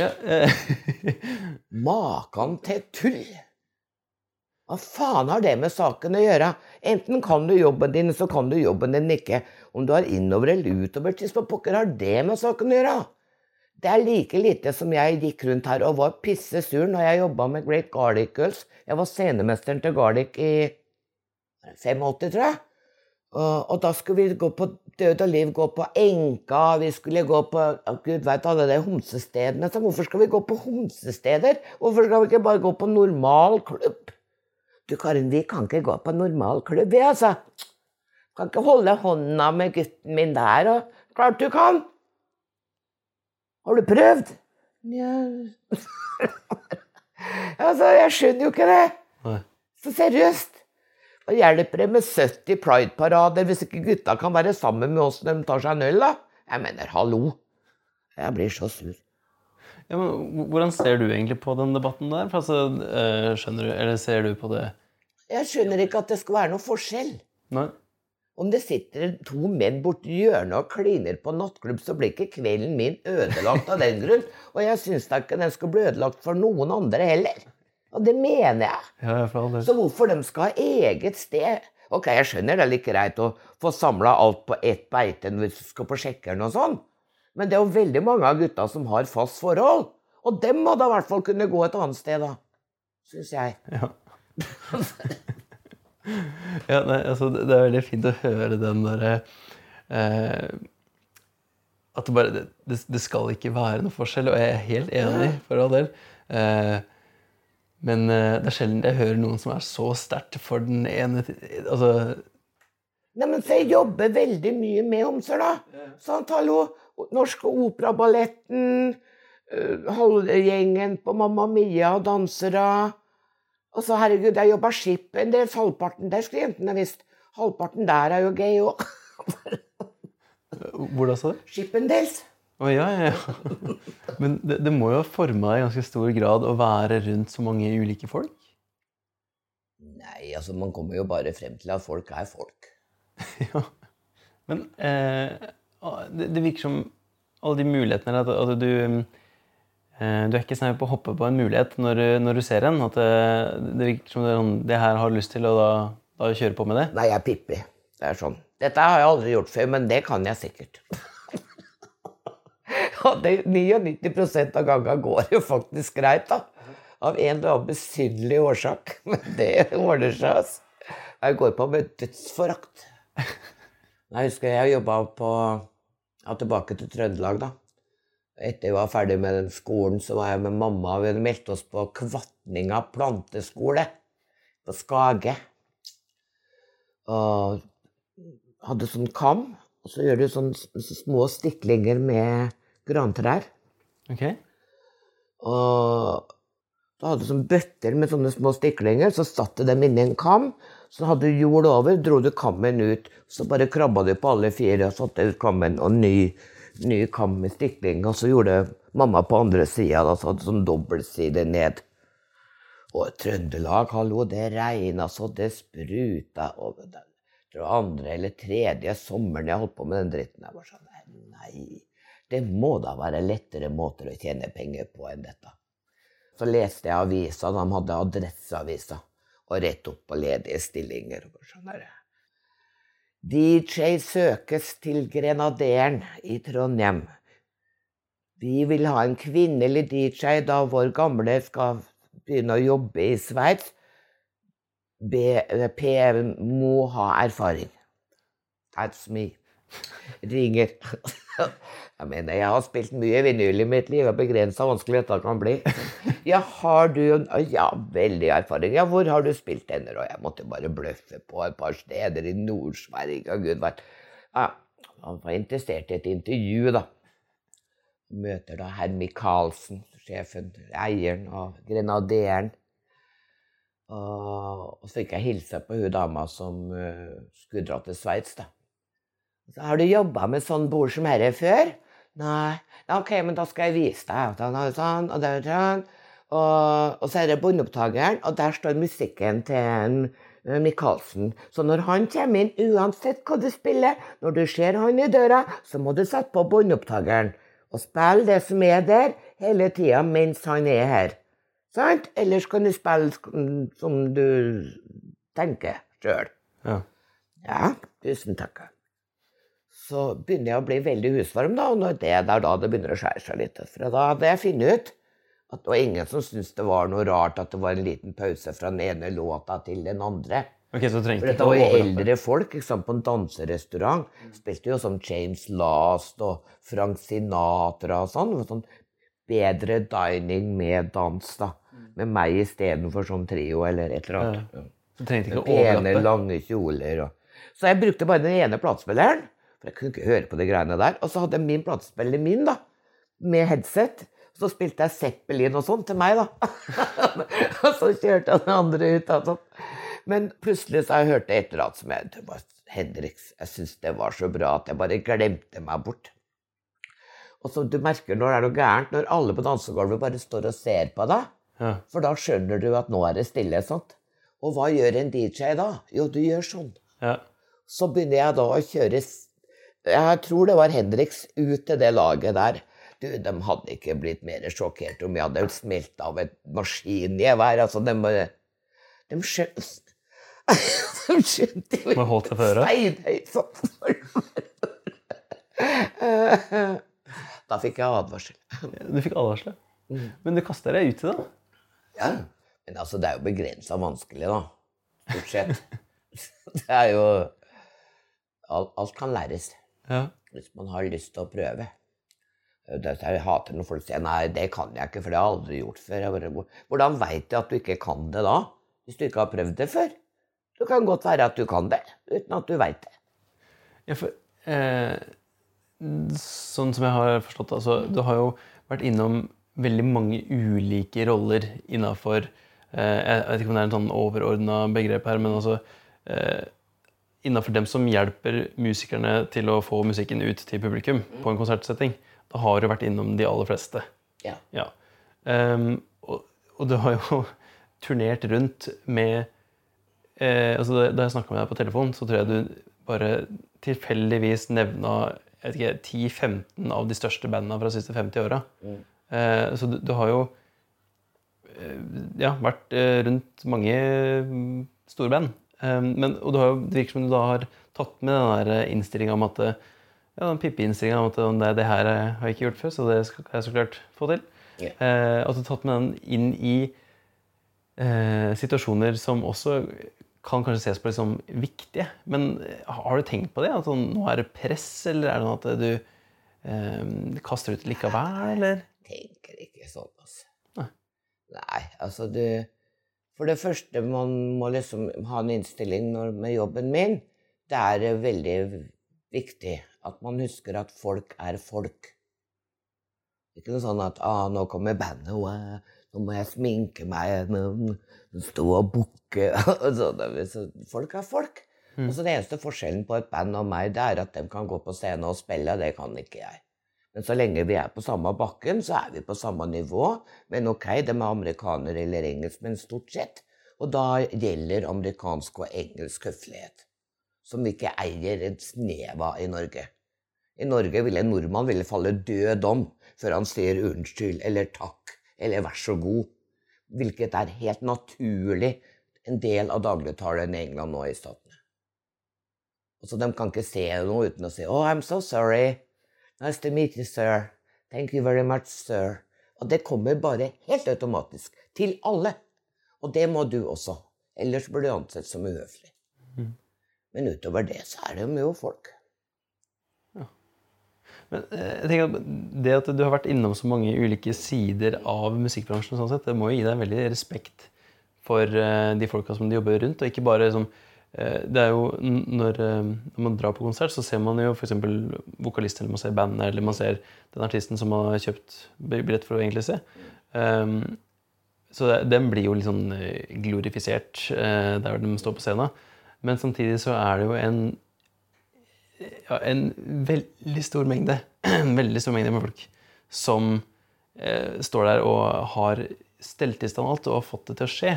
Ja, eh, Makan til tull! Hva faen har det med saken å gjøre? Enten kan du jobben din, så kan du jobben din ikke. Om du har innover eller utovertiss, hva pokker har det med saken å gjøre? Det er like lite som jeg gikk rundt her og var pisse sur når jeg jobba med Great Garlic Girls. Jeg var scenemesteren til Garlic i 85, tror jeg. Og, og da skulle vi gå på Død og liv, gå på Enka, vi skulle gå på Gud veit alle de homsestedene. Så hvorfor skal vi gå på homsesteder? Hvorfor skal vi ikke bare gå på normal klubb? Du Karin, vi kan ikke gå på normal klubb, vi, altså. Kan ikke holde hånda med gutten min der, og klart du kan. Har du prøvd? Nja Altså, jeg skjønner jo ikke det. nei. Så seriøst. Hva hjelper det med 70 Pride-parader hvis ikke gutta kan være sammen med oss når de tar seg en øl, da? Jeg mener, hallo. Jeg blir så sur. Ja, men hvordan ser du egentlig på den debatten der? For altså, eh, skjønner du, eller ser du på det Jeg skjønner ikke at det skal være noe forskjell. Nei? Om det sitter to menn borti hjørnet og kliner på nattklubb, så blir ikke kvelden min ødelagt av den grunn. Og jeg syns da ikke den skal bli ødelagt for noen andre heller. Og det mener jeg. Ja, jeg. Så hvorfor de skal ha eget sted? Ok, jeg skjønner det er litt greit å få samla alt på ett beite hvis du skal på sjekkeren og sånn, men det er jo veldig mange av gutta som har fast forhold. Og dem må da i hvert fall kunne gå et annet sted, da. Syns jeg. Ja. ja, nei, altså, det er veldig fint å høre den derre eh, At det bare det, det, skal ikke være noe forskjell, og jeg er helt enig, for all del. Eh, men eh, det er sjelden jeg hører noen som er så sterkt for den ene Altså Neimen, så jeg jobber veldig mye med homser, da. Sant, hallo? Norske Operaballetten, uh, halvgjengen på Mamma Mia og dansere. Altså, herregud, jeg jobba skip en del. Halvparten der skulle jentene visst. Halvparten der er jo gay òg. Hvordan sa du? Skippendels. Å ja, ja, ja. Men det, det må jo ha forma deg i ganske stor grad å være rundt så mange ulike folk? Nei, altså, man kommer jo bare frem til at folk er folk. Ja. Men eh, det, det virker som alle de mulighetene At, at du eh, Du er ikke snau på å hoppe på en mulighet når, du- når du ser en. At det, det virker som det, sånn, det her har du lyst til, og da, da kjøre på med det. Nei, jeg er pippi. Det er sånn. Dette har jeg aldri gjort før, men det kan jeg sikkert. ja, det, 99% av gangene går jo faktisk greit, da. Av en eller annen besynderlig årsak. Men det ordner seg, altså. Jeg går på med dødsforakt. Jeg husker jeg jobba på ja, Tilbake til Trøndelag, da. Etter jeg var ferdig med den skolen, så var jeg med mamma. Vi meldte meldt oss på Kvatninga planteskole på Skage. Og hadde sånn kam, og så gjør du sånne små stiklinger med grantrær. Okay. Og så hadde du sånne bøtter med sånne små stiklinger, så satte dem inni en kam. Så hadde du jord over, dro du kammen ut, så bare krabba du på alle fire og satte ut kammen, og ny, ny kam med stikling. Og så gjorde mamma på andre sida, så hadde du sånn dobbeltside ned. Og Trøndelag, hallo, det regna så det spruta. Og den. var andre eller tredje sommeren jeg holdt på med den dritten. Jeg var sånn, nei, det må da være lettere måter å tjene penger på enn dette. Så leste jeg avisa, de hadde Adresseavisa, og rett opp på ledige stillinger. og sånn. DJ søkes til Grenaderen i Trondheim. Vi vil ha en kvinnelig DJ da vår gamle skal begynne å jobbe i Sveits. PM P må ha erfaring. That's me. Ringer. Jeg mener, jeg har spilt mye vinyl i mitt liv, og begrensa vanskelig dette kan bli. Ja, har du Ja, veldig erfaring. Ja, hvor har du spilt henne? Og jeg måtte bare bløffe på et par steder i Nord-Sverige og gud veit. Ja, han var interessert i et intervju, da. Møter da herr Michaelsen, sjefen, eieren og Grenaderen. Og, så fikk jeg hilse på hun dama som eh, skulle dra til Sveits, da. Så, har du jobba med sånn bord som herre før? Nei. Ja, ok, men da skal jeg vise deg. Sånn, og sånn, og, der, sånn. Og, og så er det båndopptakeren, og der står musikken til en, eh, Michaelsen. Så når han kommer inn, uansett hva du spiller, når du ser han i døra, så må du sette på båndopptakeren og spille det som er der, hele tida mens han er her. Sant? Ellers kan du spille som du tenker sjøl. Ja. Ja, tusen takk. Så begynner jeg å bli veldig husvarm, da, og når det er da det begynner å skjære seg litt. For da hadde jeg funnet ut at det var ingen som syntes det var noe rart at det var en liten pause fra den ene låta til den andre. Okay, så For dette var jo eldre folk ikke sant, på en danserestaurant. Spilte jo som James Last og Frank Sinatra og sånn. Sånn bedre dining med dans, da. Med meg istedenfor sånn trio eller et eller annet. Ja. Så trengte ikke å Pene, lange kjoler og Så jeg brukte bare den ene platespilleren, for jeg kunne ikke høre på de greiene der. Og så hadde jeg min platespiller min, da, med headset. Så spilte jeg Zeppelin og sånn til meg, da. og så kjørte den andre ut. Sånn. Men plutselig så jeg hørte et eller annet som jeg var Hendrix, jeg syntes det var så bra at jeg bare glemte meg bort. Og så du merker når det er noe gærent, når alle på dansegulvet bare står og ser på deg. Ja. For da skjønner du at nå er det stille. sant? Og hva gjør en DJ da? Jo, du gjør sånn. Ja. Så begynner jeg da å kjøre Jeg tror det var Henriks ut til det laget der. Du, de hadde ikke blitt mer sjokkert om jeg hadde smelt av et maskingevær. Altså, de De skjønte De skjønte jo Bare holdt sånn. Da fikk jeg advarsel. Du fikk advarsel. Men du kasta deg ut i det. da. Ja, men altså, det er jo begrensa vanskelig, da. Stort sett. Det er jo Alt, alt kan læres Ja. hvis man har lyst til å prøve. Det derfor jeg hater når folk sier 'nei, det kan jeg ikke, for det har jeg aldri gjort før'. Bare, Hvordan veit du at du ikke kan det da? Hvis du ikke har prøvd det før? Det kan godt være at du kan det, uten at du veit det. Ja, for eh, Sånn som jeg har forstått det, altså, du har jo vært innom veldig mange ulike roller innafor eh, Jeg vet ikke om det er en sånn overordna begrep her, men altså eh, Innafor dem som hjelper musikerne til å få musikken ut til publikum på en konsertsetting. Da har du vært innom de aller fleste. Ja. Ja. Um, og, og du har jo turnert rundt med eh, altså Da jeg snakka med deg på telefon, så tror jeg du bare tilfeldigvis nevna jeg vet ikke, 10-15 av de største bandene fra de siste 50 åra. Eh, så du, du har jo eh, ja, vært eh, rundt mange mm, store band. Eh, men, og har det virker som du da har tatt med den der innstillinga om at eh, ja, den Pippi-innstillinga om at eh, det, det her eh, har jeg ikke gjort før, så det skal jeg så klart få til. Yeah. Eh, at du har tatt med den inn i eh, situasjoner som også kan kanskje ses på som som viktige. Men eh, har du tenkt på det? At sånn, nå er det press, eller er det noe at du eh, kaster ut likevel, eller? tenker ikke sånn, altså. Nei. Nei, altså du For det første, man må liksom ha en innstilling når, med jobben min. Det er eh, veldig viktig at man husker at folk er folk. Ikke noe sånn at ah, 'nå kommer bandet, og nå må jeg sminke meg', nå, stå og bukke og sånn. Så Folk er folk. Mm. så det eneste forskjellen på et band og meg, det er at de kan gå på scenen og spille. og Det kan ikke jeg. Men så lenge vi er på samme bakken, så er vi på samme nivå. Men ok, de er amerikanere eller engelskmenn stort sett. Og da gjelder amerikansk og engelsk høflighet. Som vi ikke eier et snev av i Norge. I Norge ville en nordmann ville falle død om før han sier unnskyld eller takk eller vær så god. Hvilket er helt naturlig en del av dagligtalen i England nå i statene. Altså, de kan ikke se noe uten å si 'Oh, I'm so sorry'. Nice to meet you, sir. Thank you very much, sir. Og det kommer bare helt automatisk. Til alle. Og det må du også. Ellers blir du ansett som uhøflig. Mm. Men utover det så er det jo mye folk. Men eh, jeg tenker at Det at du har vært innom så mange ulike sider av musikkbransjen, sånn sett, det må jo gi deg en veldig respekt for eh, de folka som du jobber rundt. Og ikke bare eh, det er jo når, eh, når man drar på konsert, så ser man jo f.eks. vokalisten, eller man ser bandet, eller man ser den artisten som har kjøpt billett for å egentlig se. Um, så den blir jo litt sånn eh, glorifisert uh, der de står på scenen. Men samtidig så er det jo en ja, en veldig stor mengde en veldig stor mengde med folk som uh, står der og har stelt i stand alt og har fått det til å skje.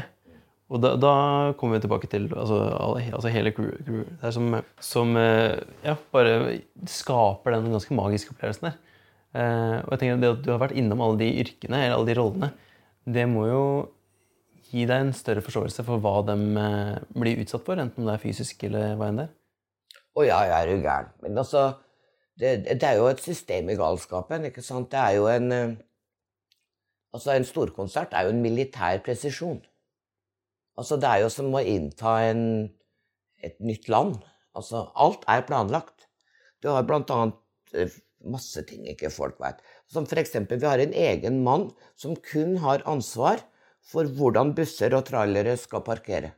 Og da, da kommer vi tilbake til altså, altså hele crew, crew det er som, som eh, ja, bare skaper den ganske magiske opplevelsen der. Eh, og jeg tenker at Det at du har vært innom alle de yrkene, eller alle de rollene, det må jo gi deg en større forståelse for hva de eh, blir utsatt for, enten om det er fysisk eller hva enn det er. Å ja, jeg er jo gæren. Men altså, det, det er jo et system i galskapen, ikke sant? Det er jo en Altså, en storkonsert er jo en militær presisjon. Altså, det er jo som å innta en, et nytt land. Altså, alt er planlagt. Du har blant annet eh, masse ting ikke folk vet. Som eksempel, vi har en egen mann som kun har ansvar for hvordan busser og trailere skal parkere.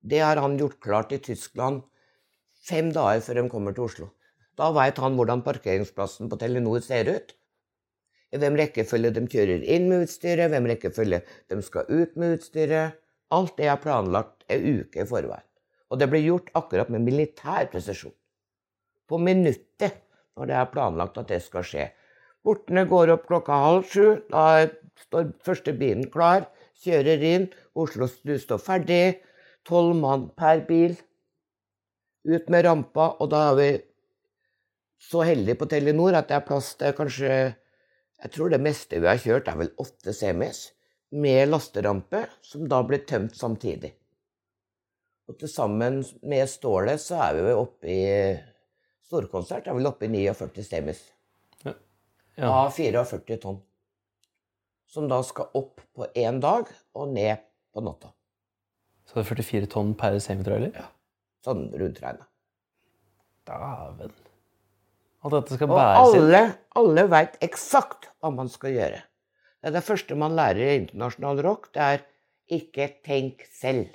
Det har han gjort klart i Tyskland fem dager før de kommer til Oslo. Da veit han hvordan parkeringsplassen på Telenor ser ut. I hvem rekkefølge de kjører inn med utstyret, hvem rekkefølge de skal ut med utstyret. Alt det er planlagt en uke i forveien. Og det blir gjort akkurat med militær presisjon. På minuttet når det er planlagt at det skal skje. Bortene går opp klokka halv sju. Da står første bilen klar. Kjører inn. Oslo du står ferdig. Tolv mann per bil. Ut med rampa, og da er vi så heldige på Telenor at det er plass til kanskje Jeg tror det meste vi har kjørt, er vel åtte semis med lasterampe, som da blir tømt samtidig. Og til sammen med stålet så er vi vel oppe i Storkonsert er vel oppe i 49 semis. Ja. Av 44 tonn. Som da skal opp på én dag og ned på natta. Så det er 44 tonn per semitrailer? Ja. Sånn rundt regna. Dæven. Alt dette skal Og bæres inn. alle, alle veit eksakt hva man skal gjøre. Det er det første man lærer i internasjonal rock. Det er ikke tenk selv.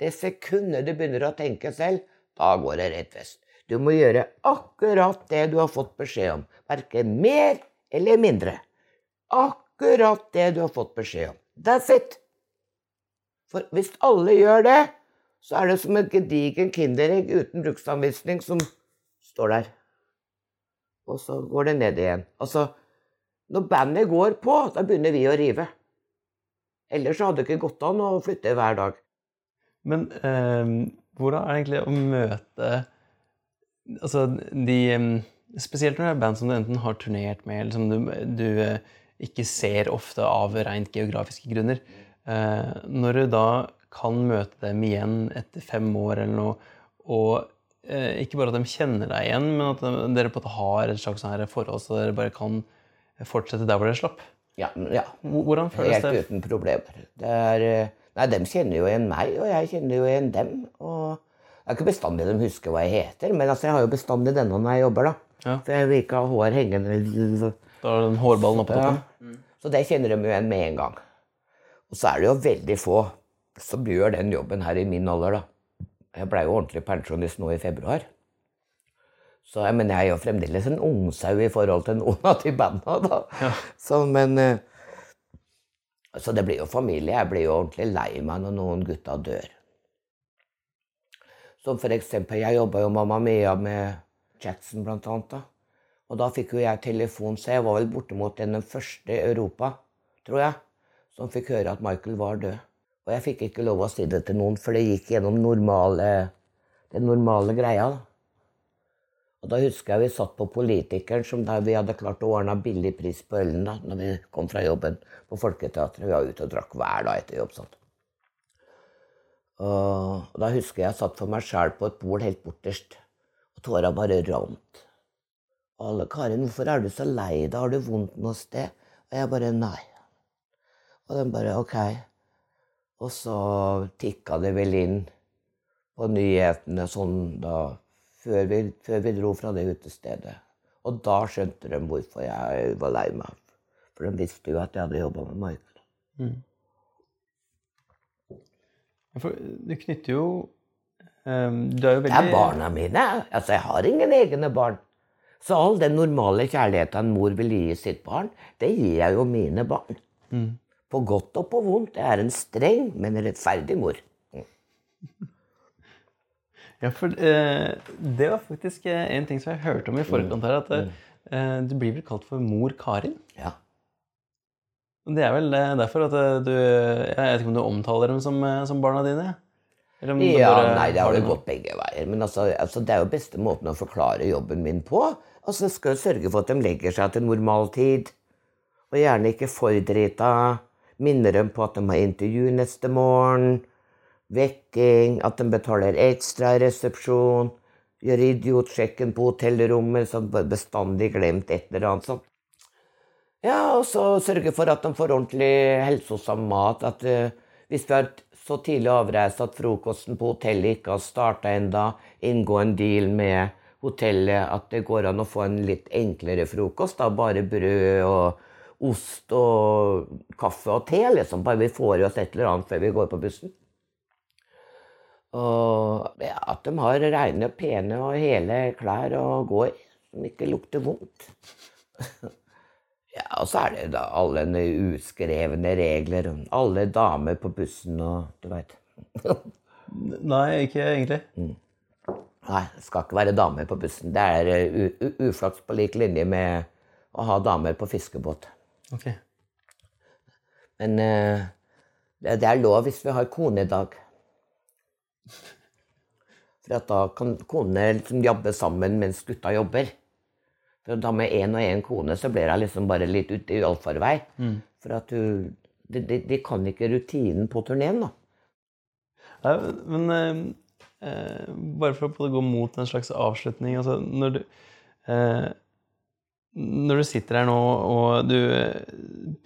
Det sekundet du begynner å tenke selv, da går det rett vest. Du må gjøre akkurat det du har fått beskjed om. Verken mer eller mindre. Akkurat det du har fått beskjed om. That's it. For hvis alle gjør det, så er det som et gedigen kinderegg uten bruksanvisning som står der og så går det ned igjen. Altså, når bandet går på, da begynner vi å rive. Ellers hadde det ikke gått an å flytte hver dag. Men eh, hvordan er det egentlig å møte altså, de eh, Spesielt når det er band som du enten har turnert med, eller som du, du eh, ikke ser ofte av rent geografiske grunner. Eh, når du da kan møte dem igjen etter fem år eller noe, og ikke bare at de kjenner deg igjen, men at dere på en måte har et slags sånn forhold, så dere bare kan fortsette der hvor dere slapp. Ja, ja. Hvordan føles Helt det? uten problemer. Det er eh, Nei, dem kjenner jo igjen meg, og jeg kjenner jo igjen dem. Og det er ikke bestandig de husker hva jeg heter, men altså, jeg har jo bestandig denne når jeg jobber, da. Ja. For jeg vil ikke ha hår hengende. Da er den hårballen oppe på Ja. toppen. Så det kjenner de jo igjen med en gang. Og så er det jo veldig få som gjør den jobben her i min alder, da. Jeg blei jo ordentlig pensjonist nå i februar. Så, jeg- men jeg er jo fremdeles en ungsau i forhold til noen av de banda, da. Så, men eh, Så det blir jo familie. Jeg blir jo ordentlig lei meg når noen gutta dør. Som for eksempel, jeg jobba jo Mamma Mia med Jackson blant annet. da. Og da fikk jo jeg telefon, så jeg var vel bortimot den første i Europa, tror jeg, som fikk høre at Michael var død. Og jeg fikk ikke lov å si det til noen, for det gikk gjennom normale, den normale greia. da. Og da husker jeg vi satt på Politikeren, som der vi hadde klart å ordne billig pris på ølen da når vi kom fra jobben på Folketeatret. Vi var ute og drakk hver dag etter jobb. sånn. Og da husker jeg jeg satt for meg sjæl på et bord helt borterst, og tåra bare rant. Og alle 'Karin, hvorfor er du så lei deg? Har du vondt noe sted?' Og jeg bare 'nei'. Og den bare 'ok'. Og så tikka det vel inn på nyhetene sånn da før vi, før vi dro fra det utestedet. Og da skjønte de hvorfor jeg var lei meg. For de visste jo at jeg hadde jobba med Michael. For du knytter jo um, Du er jo Det er barna mine. Altså, jeg har ingen egne barn. Så all den normale kjærligheten en mor vil gi sitt barn, det gir jeg jo mine barn. På godt og på vondt. Jeg er en streng, men rettferdig mor. Ja, for eh, det var faktisk eh, en ting som jeg hørte om i forkant her, at eh, du blir vel kalt for mor Karin. Ja. Det er vel eh, derfor at eh, du Jeg vet ikke om du omtaler dem som, eh, som barna dine? Ja, nei, det har har jo gått begge veier. Men altså, altså, det er jo beste måten å forklare jobben min på. Altså, jeg skal jo sørge for at de legger seg til normal tid. Og gjerne ikke for drita. Minner dem på at de har intervju neste morgen. Vekking. At de betaler ekstra i resepsjon. Gjør idiotsjekken på hotellrommet, så bestandig glemt et eller annet sånt. Ja, og så sørge for at de får ordentlig helsosam mat. At uh, hvis vi har så tidlig avreise at frokosten på hotellet ikke har starta enda, inngå en deal med hotellet at det går an å få en litt enklere frokost. da, Bare brød og ost og kaffe og te, liksom. Bare vi får i oss et eller annet før vi går på bussen. Og ja, at de har rene, pene og hele klær og går som ikke lukter vondt. Ja, og så er det da alle de uskrevne regler. Alle damer på bussen og du veit. Nei, ikke egentlig. Nei, det skal ikke være damer på bussen. Det er eh, uflaks på lik linje med å ha damer på fiskebåt. Ok. Men eh, det, er lov hvis vi har konedag. For at da kan konene liksom jobbe sammen mens gutta jobber. For da med én og én kone så blir hun liksom bare litt ute i allfarvei. For at du de, de, de kan ikke rutinen på turneen, da. Nei, men eh, eh, bare for å gå mot en slags avslutning altså, når, du, eh, når du sitter her nå og du eh,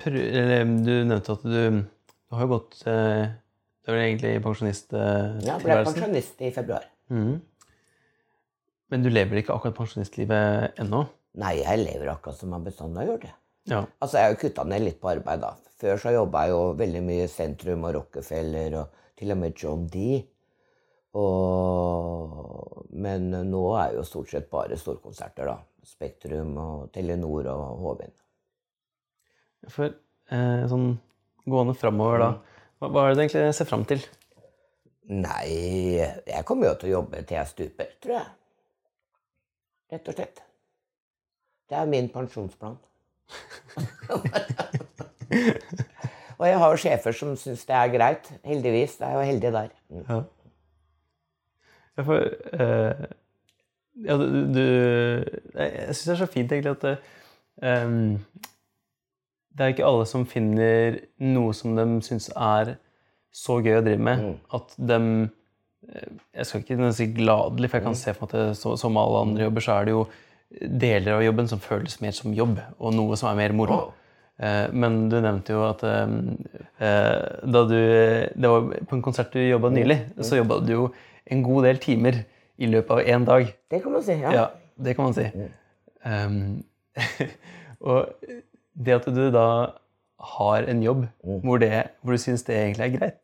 Du nevnte at du, du har jo gått eh, Du er vel egentlig i Ja, ble pensjonist i februar. Mm. Men du lever ikke akkurat pensjonistlivet ennå? Nei, jeg lever akkurat som jeg bestandig har gjort. det. Ja. Altså, Jeg har jo kutta ned litt på arbeid. da. Før så jobba jeg jo veldig mye i sentrum og Rockefeller og til og med John D. Og... Men nå er jo stort sett bare storkonserter. da. Spektrum og Telenor og Hovin. For eh, sånn gående framover da, hva, hva er det du egentlig ser fram til? Nei, jeg kommer jo til å jobbe til jeg stuper, tror jeg. Rett og slett. Det er min pensjonsplan. og jeg har jo sjefer som syns det er greit. Heldigvis. Det er jo heldig der. Mm. Ja. Ja, for uh, ja, du, du Jeg, syns det er så fint egentlig at det, ehm, det er ikke alle som finner noe som de syns er så gøy å drive med, at de eh, Jeg skal ikke si gladelig, for jeg kan se for meg at det, så, som alle andre jobber, så er det jo deler av jobben som føles mer som jobb, og noe som er mer moro. Oh. Men du nevnte jo at eh, eh, da du Det var på en konsert du jobba nylig, så jobba du jo en god del timer i løpet av én dag. Det kan man si. ja. Ja, det kan man si. Um, og det at du da har en jobb hvor, det, hvor du syns det egentlig er greit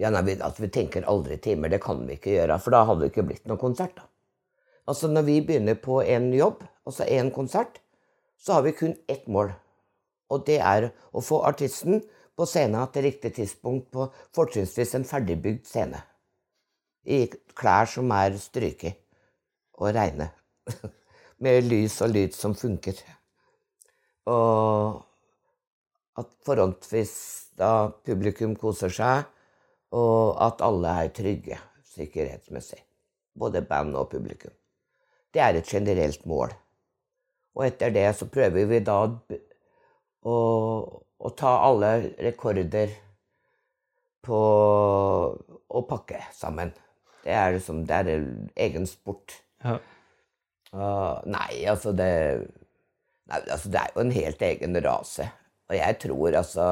Ja, nei, vi, altså, vi tenker aldri timer. Det kan vi ikke gjøre, for da hadde det ikke blitt noen konsert. da. Altså, Når vi begynner på en jobb, altså en konsert, så har vi kun ett mål. Og det er å få artisten på scenen til riktig tidspunkt på fortrinnsvis en ferdigbygd scene. I klær som er stryket og reine. Med lys og lyd som funker. Og at forhåndsvis da publikum koser seg, og at alle er trygge sikkerhetsmessig. Både band og publikum. Det er et generelt mål. Og etter det så prøver vi da å, å ta alle rekorder på å pakke sammen. Det er liksom Det er en egen sport. Ja. Uh, nei, altså det Nei, altså det er jo en helt egen rase. Og jeg tror altså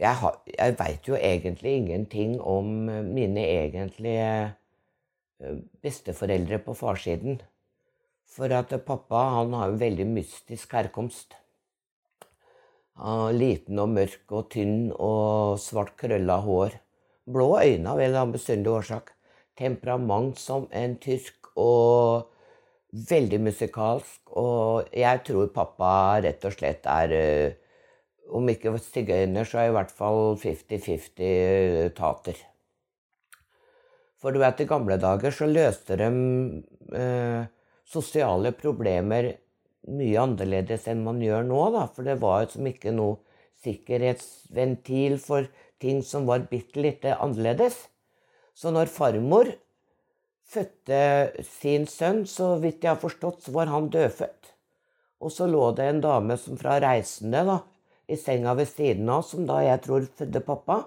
Jeg, har, jeg veit jo egentlig ingenting om mine egentlige eh, besteforeldre på farssiden. For at pappa han har en veldig mystisk herkomst. Han er liten og mørk og tynn og svart krølla hår. Blå øyne av en eller årsak. Temperament som en tysk og veldig musikalsk. Og jeg tror pappa rett og slett er eh, Om ikke sigøyner, så er i hvert fall 50-50 tater. For du vet, i gamle dager så løste de eh, sosiale problemer mye annerledes enn man gjør nå, da. For det var liksom ikke noe sikkerhetsventil for ting som var bitte litt annerledes. Så når farmor fødte sin sønn, så vidt jeg har forstått, så var han dødfødt. Og så lå det en dame som fra Reisende da, i senga ved siden av, som da jeg tror fødte pappa.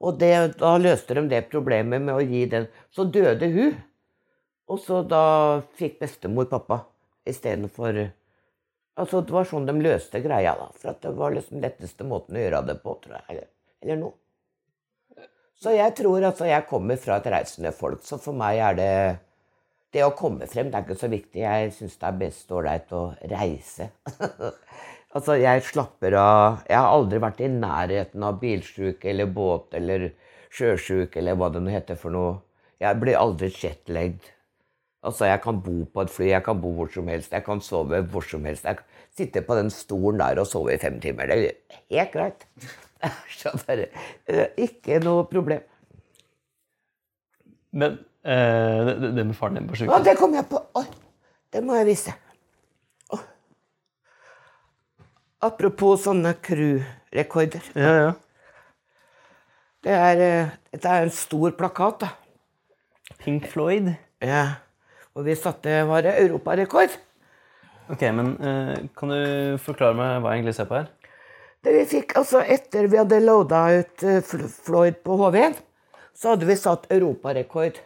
Og det, da løste de det problemet med å gi den. Så døde hun. Og så da fikk bestemor pappa istedenfor Altså, det var sånn de løste greia, da. For det var liksom letteste måten å gjøre det på, tror jeg. Eller, eller noe. Så jeg tror altså jeg kommer fra et reisende folk, så for meg er det Det å komme frem, det er ikke så viktig. Jeg syns det er best ålreit å reise. altså, jeg slapper av Jeg har aldri vært i nærheten av bilsjuk eller båt eller sjøsjuk eller hva det nå heter for noe. Jeg blir aldri jetlagd. Altså, jeg kan bo på et fly, jeg kan bo hvor som helst, jeg kan sove hvor som helst. Jeg kan sitte på den stolen der og sove i fem timer. Det er helt greit. Så bare, ikke noe problem. Men eh, det, det med faren din på Å, det kom jeg på. Oi, det må jeg vise. Å. Apropos sånne crew-rekorder. Ja, ja. Det er, eh, dette er en stor plakat, da. Pink Floyd. Ja. Og vi satte var det europarekord. Ok, men eh, kan du forklare meg hva jeg egentlig ser på her? Det vi fikk, altså Etter vi hadde loada ut eh, Floyd på HV-en, så hadde vi satt europarekord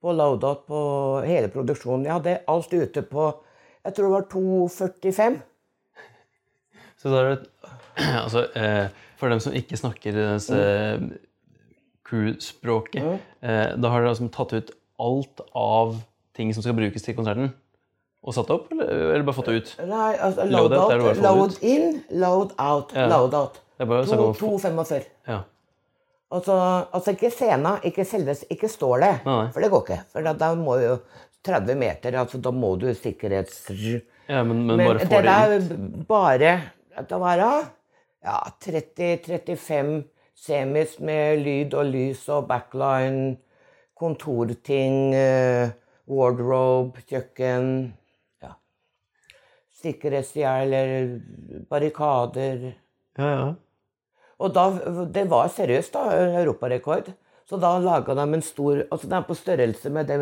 på loadout på hele produksjonen. Jeg hadde alt ute på jeg tror det var 2,45. Så da er det Altså, eh, for dem som ikke snakker uh, crew-språket, mm. da har dere altså tatt ut alt av ting som skal brukes til konserten, og satt opp, eller, eller bare fått det ut? Nei, altså Load load out, er det out, load in, load out, Ja. load out. Det er bare å snakke om å få- 2,45. Ja. Altså, altså ikke scena, ikke selve, ikke stålet, Nei. for det går ikke. For da, da må jo 30 meter, altså da må du sikkerhets... ja, men, men, bare det få det ut. bare Det var ja, 30-35 semis med lyd og lys og backline, kontorting, eh, wardrobe, kjøkken. Sikkerhetsgjerder, barrikader Ja, ja. og da, det var seriøst, da, europarekord. Så da laga de en stor altså Den er på størrelse med det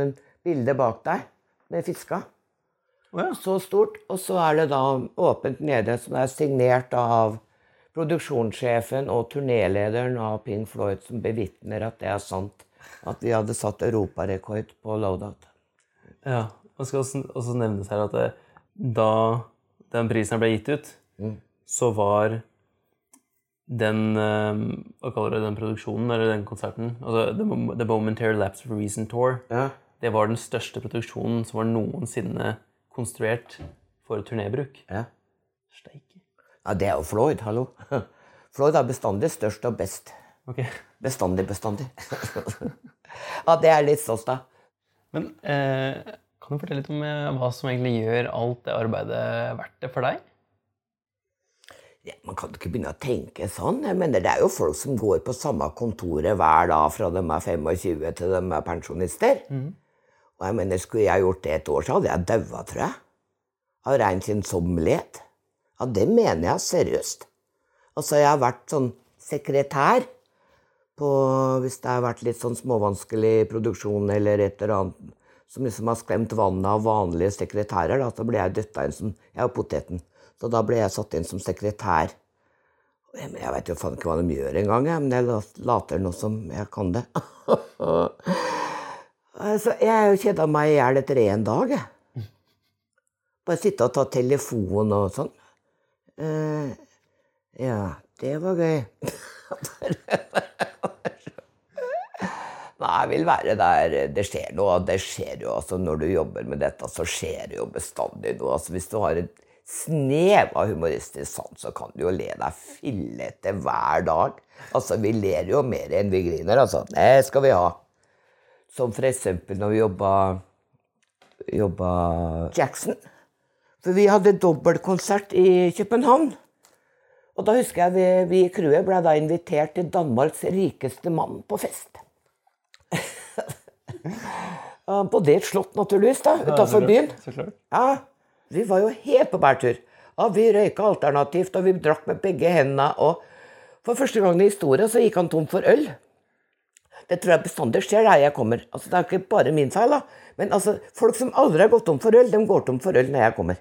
bildet bak deg, med fiska. Oh, ja. Så stort. Og så er det da åpent nede, som er signert av produksjonssjefen og turnélederen av Pink Floyd, som bevitner at det er sant. At vi hadde satt europarekord på loadout. Ja, og skal også, også nevnes her at det, da den prisen ble gitt ut, så var den eh, Hva kaller du den produksjonen, eller den konserten? Altså The, The Momentary Lapse of Reason Tour. Ja. Det var den største produksjonen som var noensinne konstruert for turnébruk. Ja. Steike. ja, det er jo Floyd, hallo. Floyd er bestandig størst og best. Ok. Bestandig, bestandig. ja, det er litt stolt av. Men eh, kan du fortelle litt om eh, hva som egentlig gjør alt det arbeidet verdt det for deg? Ja, man kan ikke begynne å tenke sånn. Jeg mener, Det er jo folk som går på samme kontoret hver dag fra de er 25 til de er pensjonister. Og jeg mener, Skulle jeg gjort det et år, så hadde jeg daua, tror jeg. Av rein kjedsommelighet. Ja, det mener jeg seriøst. Altså, jeg har vært sånn sekretær på Hvis det har vært litt sånn småvanskelig produksjon eller et eller annet som liksom har sklemt vannet av vanlige sekretærer, da, så ble jeg dytta inn som Jeg var poteten. Så da ble jeg satt inn som sekretær. Jeg, veit jo faen ikke hva de gjør engang, men jeg later nå som jeg kan det. så jeg kjeda meg i hjel etter én dag, jeg. Bare sitte og ta telefon og sånn. Eh, ja, det var gøy. Nei, jeg vil være der det skjer noe. Det skjer jo altså Når du jobber med dette, så skjer det jo bestandig noe. Altså, hvis du har et snev av humoristisk sans, så kan du jo le deg fillete hver dag. Altså, vi ler jo mer enn vi griner, altså. Det skal vi ha. Som for eksempel når vi jobba jobba Jackson. For vi hadde dobbeltkonsert i København. Og da husker jeg vi, vi i crewet ble da invitert til Danmarks rikeste mann på fest. På det slott, naturligvis, da, utafor byen. Ja, vi var jo helt på bærtur. Ja, vi røyka alternativt, og vi drakk med begge hendene. Og for første gang i historien så gikk han tom for øl. Det tror jeg bestandig skjer der jeg kommer. Altså, det er ikke bare min feil, da. Men altså, folk som aldri har gått tom for øl, de går tom for øl når jeg kommer.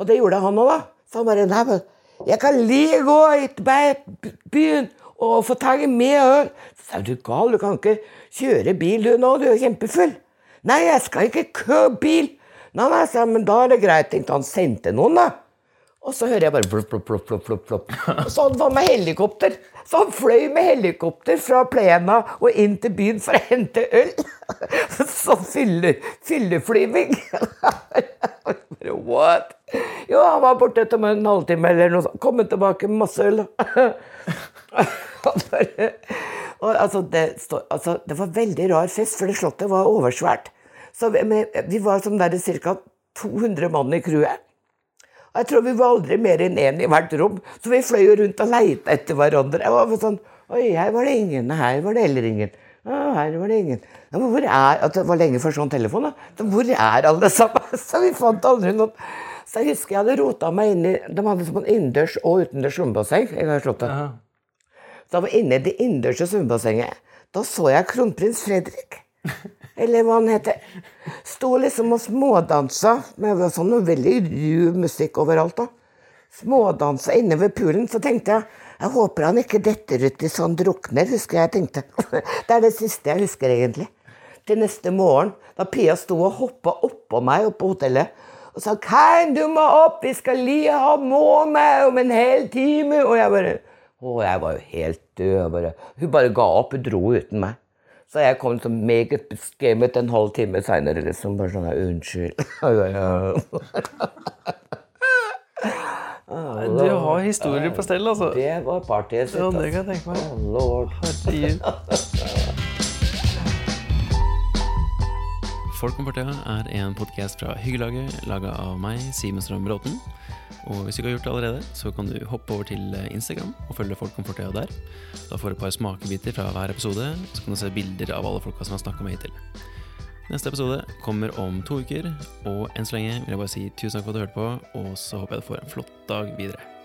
Og det gjorde han òg, da. Så han bare Nei, men jeg kan like gå på byen og få tak i mer øl. Så sa du gal, du kan ikke kjøre bil du nå, du er kjempefull. Nei, jeg skal ikke kjøre bil. Nei, nei, sa men da er det greit. Tenkte han sendte noen, da. Og så hører jeg bare plopp, plopp, plopp, plopp, plopp. Og så han var med helikopter. Så han fløy med helikopter fra plena og inn til byen for å hente øl. Sånn fylle, fylleflyving. What? Jo, han var borte etter en halvtime eller noe sånt. Kommet tilbake med masse øl. Og altså, det, stå- altså, det var veldig rar fest, for det slottet var oversvært. Så vi, men vi var som der ca. 200 mann i crewet. Jeg tror vi var aldri mer enn én i hvert rom, så vi fløy rundt og leita etter hverandre. Jeg var sånn Oi, her var det ingen, her var det heller ingen. Å, her var det ingen. Ja, men hvor er at Det var lenge før sånn telefon, da. Hvor er alle sammen? Så vi fant aldri noen. Så jeg husker jeg hadde rota meg inn i De hadde sånn innendørs og utendørs svømmebasseng. i slottet. Jeg var inne i det innendørs svømmebassenget. Da så jeg kronprins Fredrik. Eller hva han heter. Sto liksom og smådansa med sånn veldig ruv musikk overalt. da. Smådansa inne ved poolen. Så tenkte jeg jeg håper han ikke detter uti så han drukner, husker jeg tenkte. Det er det siste jeg husker, egentlig. Til neste morgen, da Pia sto og hoppa oppå meg oppe på hotellet og sa 'Kein, du må opp, vi skal li ha måne om en hel time'. Og jeg bare Å, jeg var jo helt død. Bare, hun bare ga opp, hun dro uten meg. Så jeg kom liksom meget beskrevet en halv time seinere, liksom. Bare sånn 'Unnskyld'. Du har historier på stell, altså. Det var partyet sitt. Ja, det kan jeg tenke meg. Oh, lord. Folk om partiet er en podkast fra Hyggelaget, laga av meg, Simen Strøm Bråten. Og hvis du ikke har gjort det allerede, så kan du hoppe over til Instagram og følge Folk om fortida der. Da får du et par smakebiter fra hver episode, så kan du se bilder av alle folka som har snakka med hittil. Neste episode kommer om to uker, og enn så lenge vil jeg bare si tusen takk for at du hørte på, og så håper jeg du får en flott dag videre.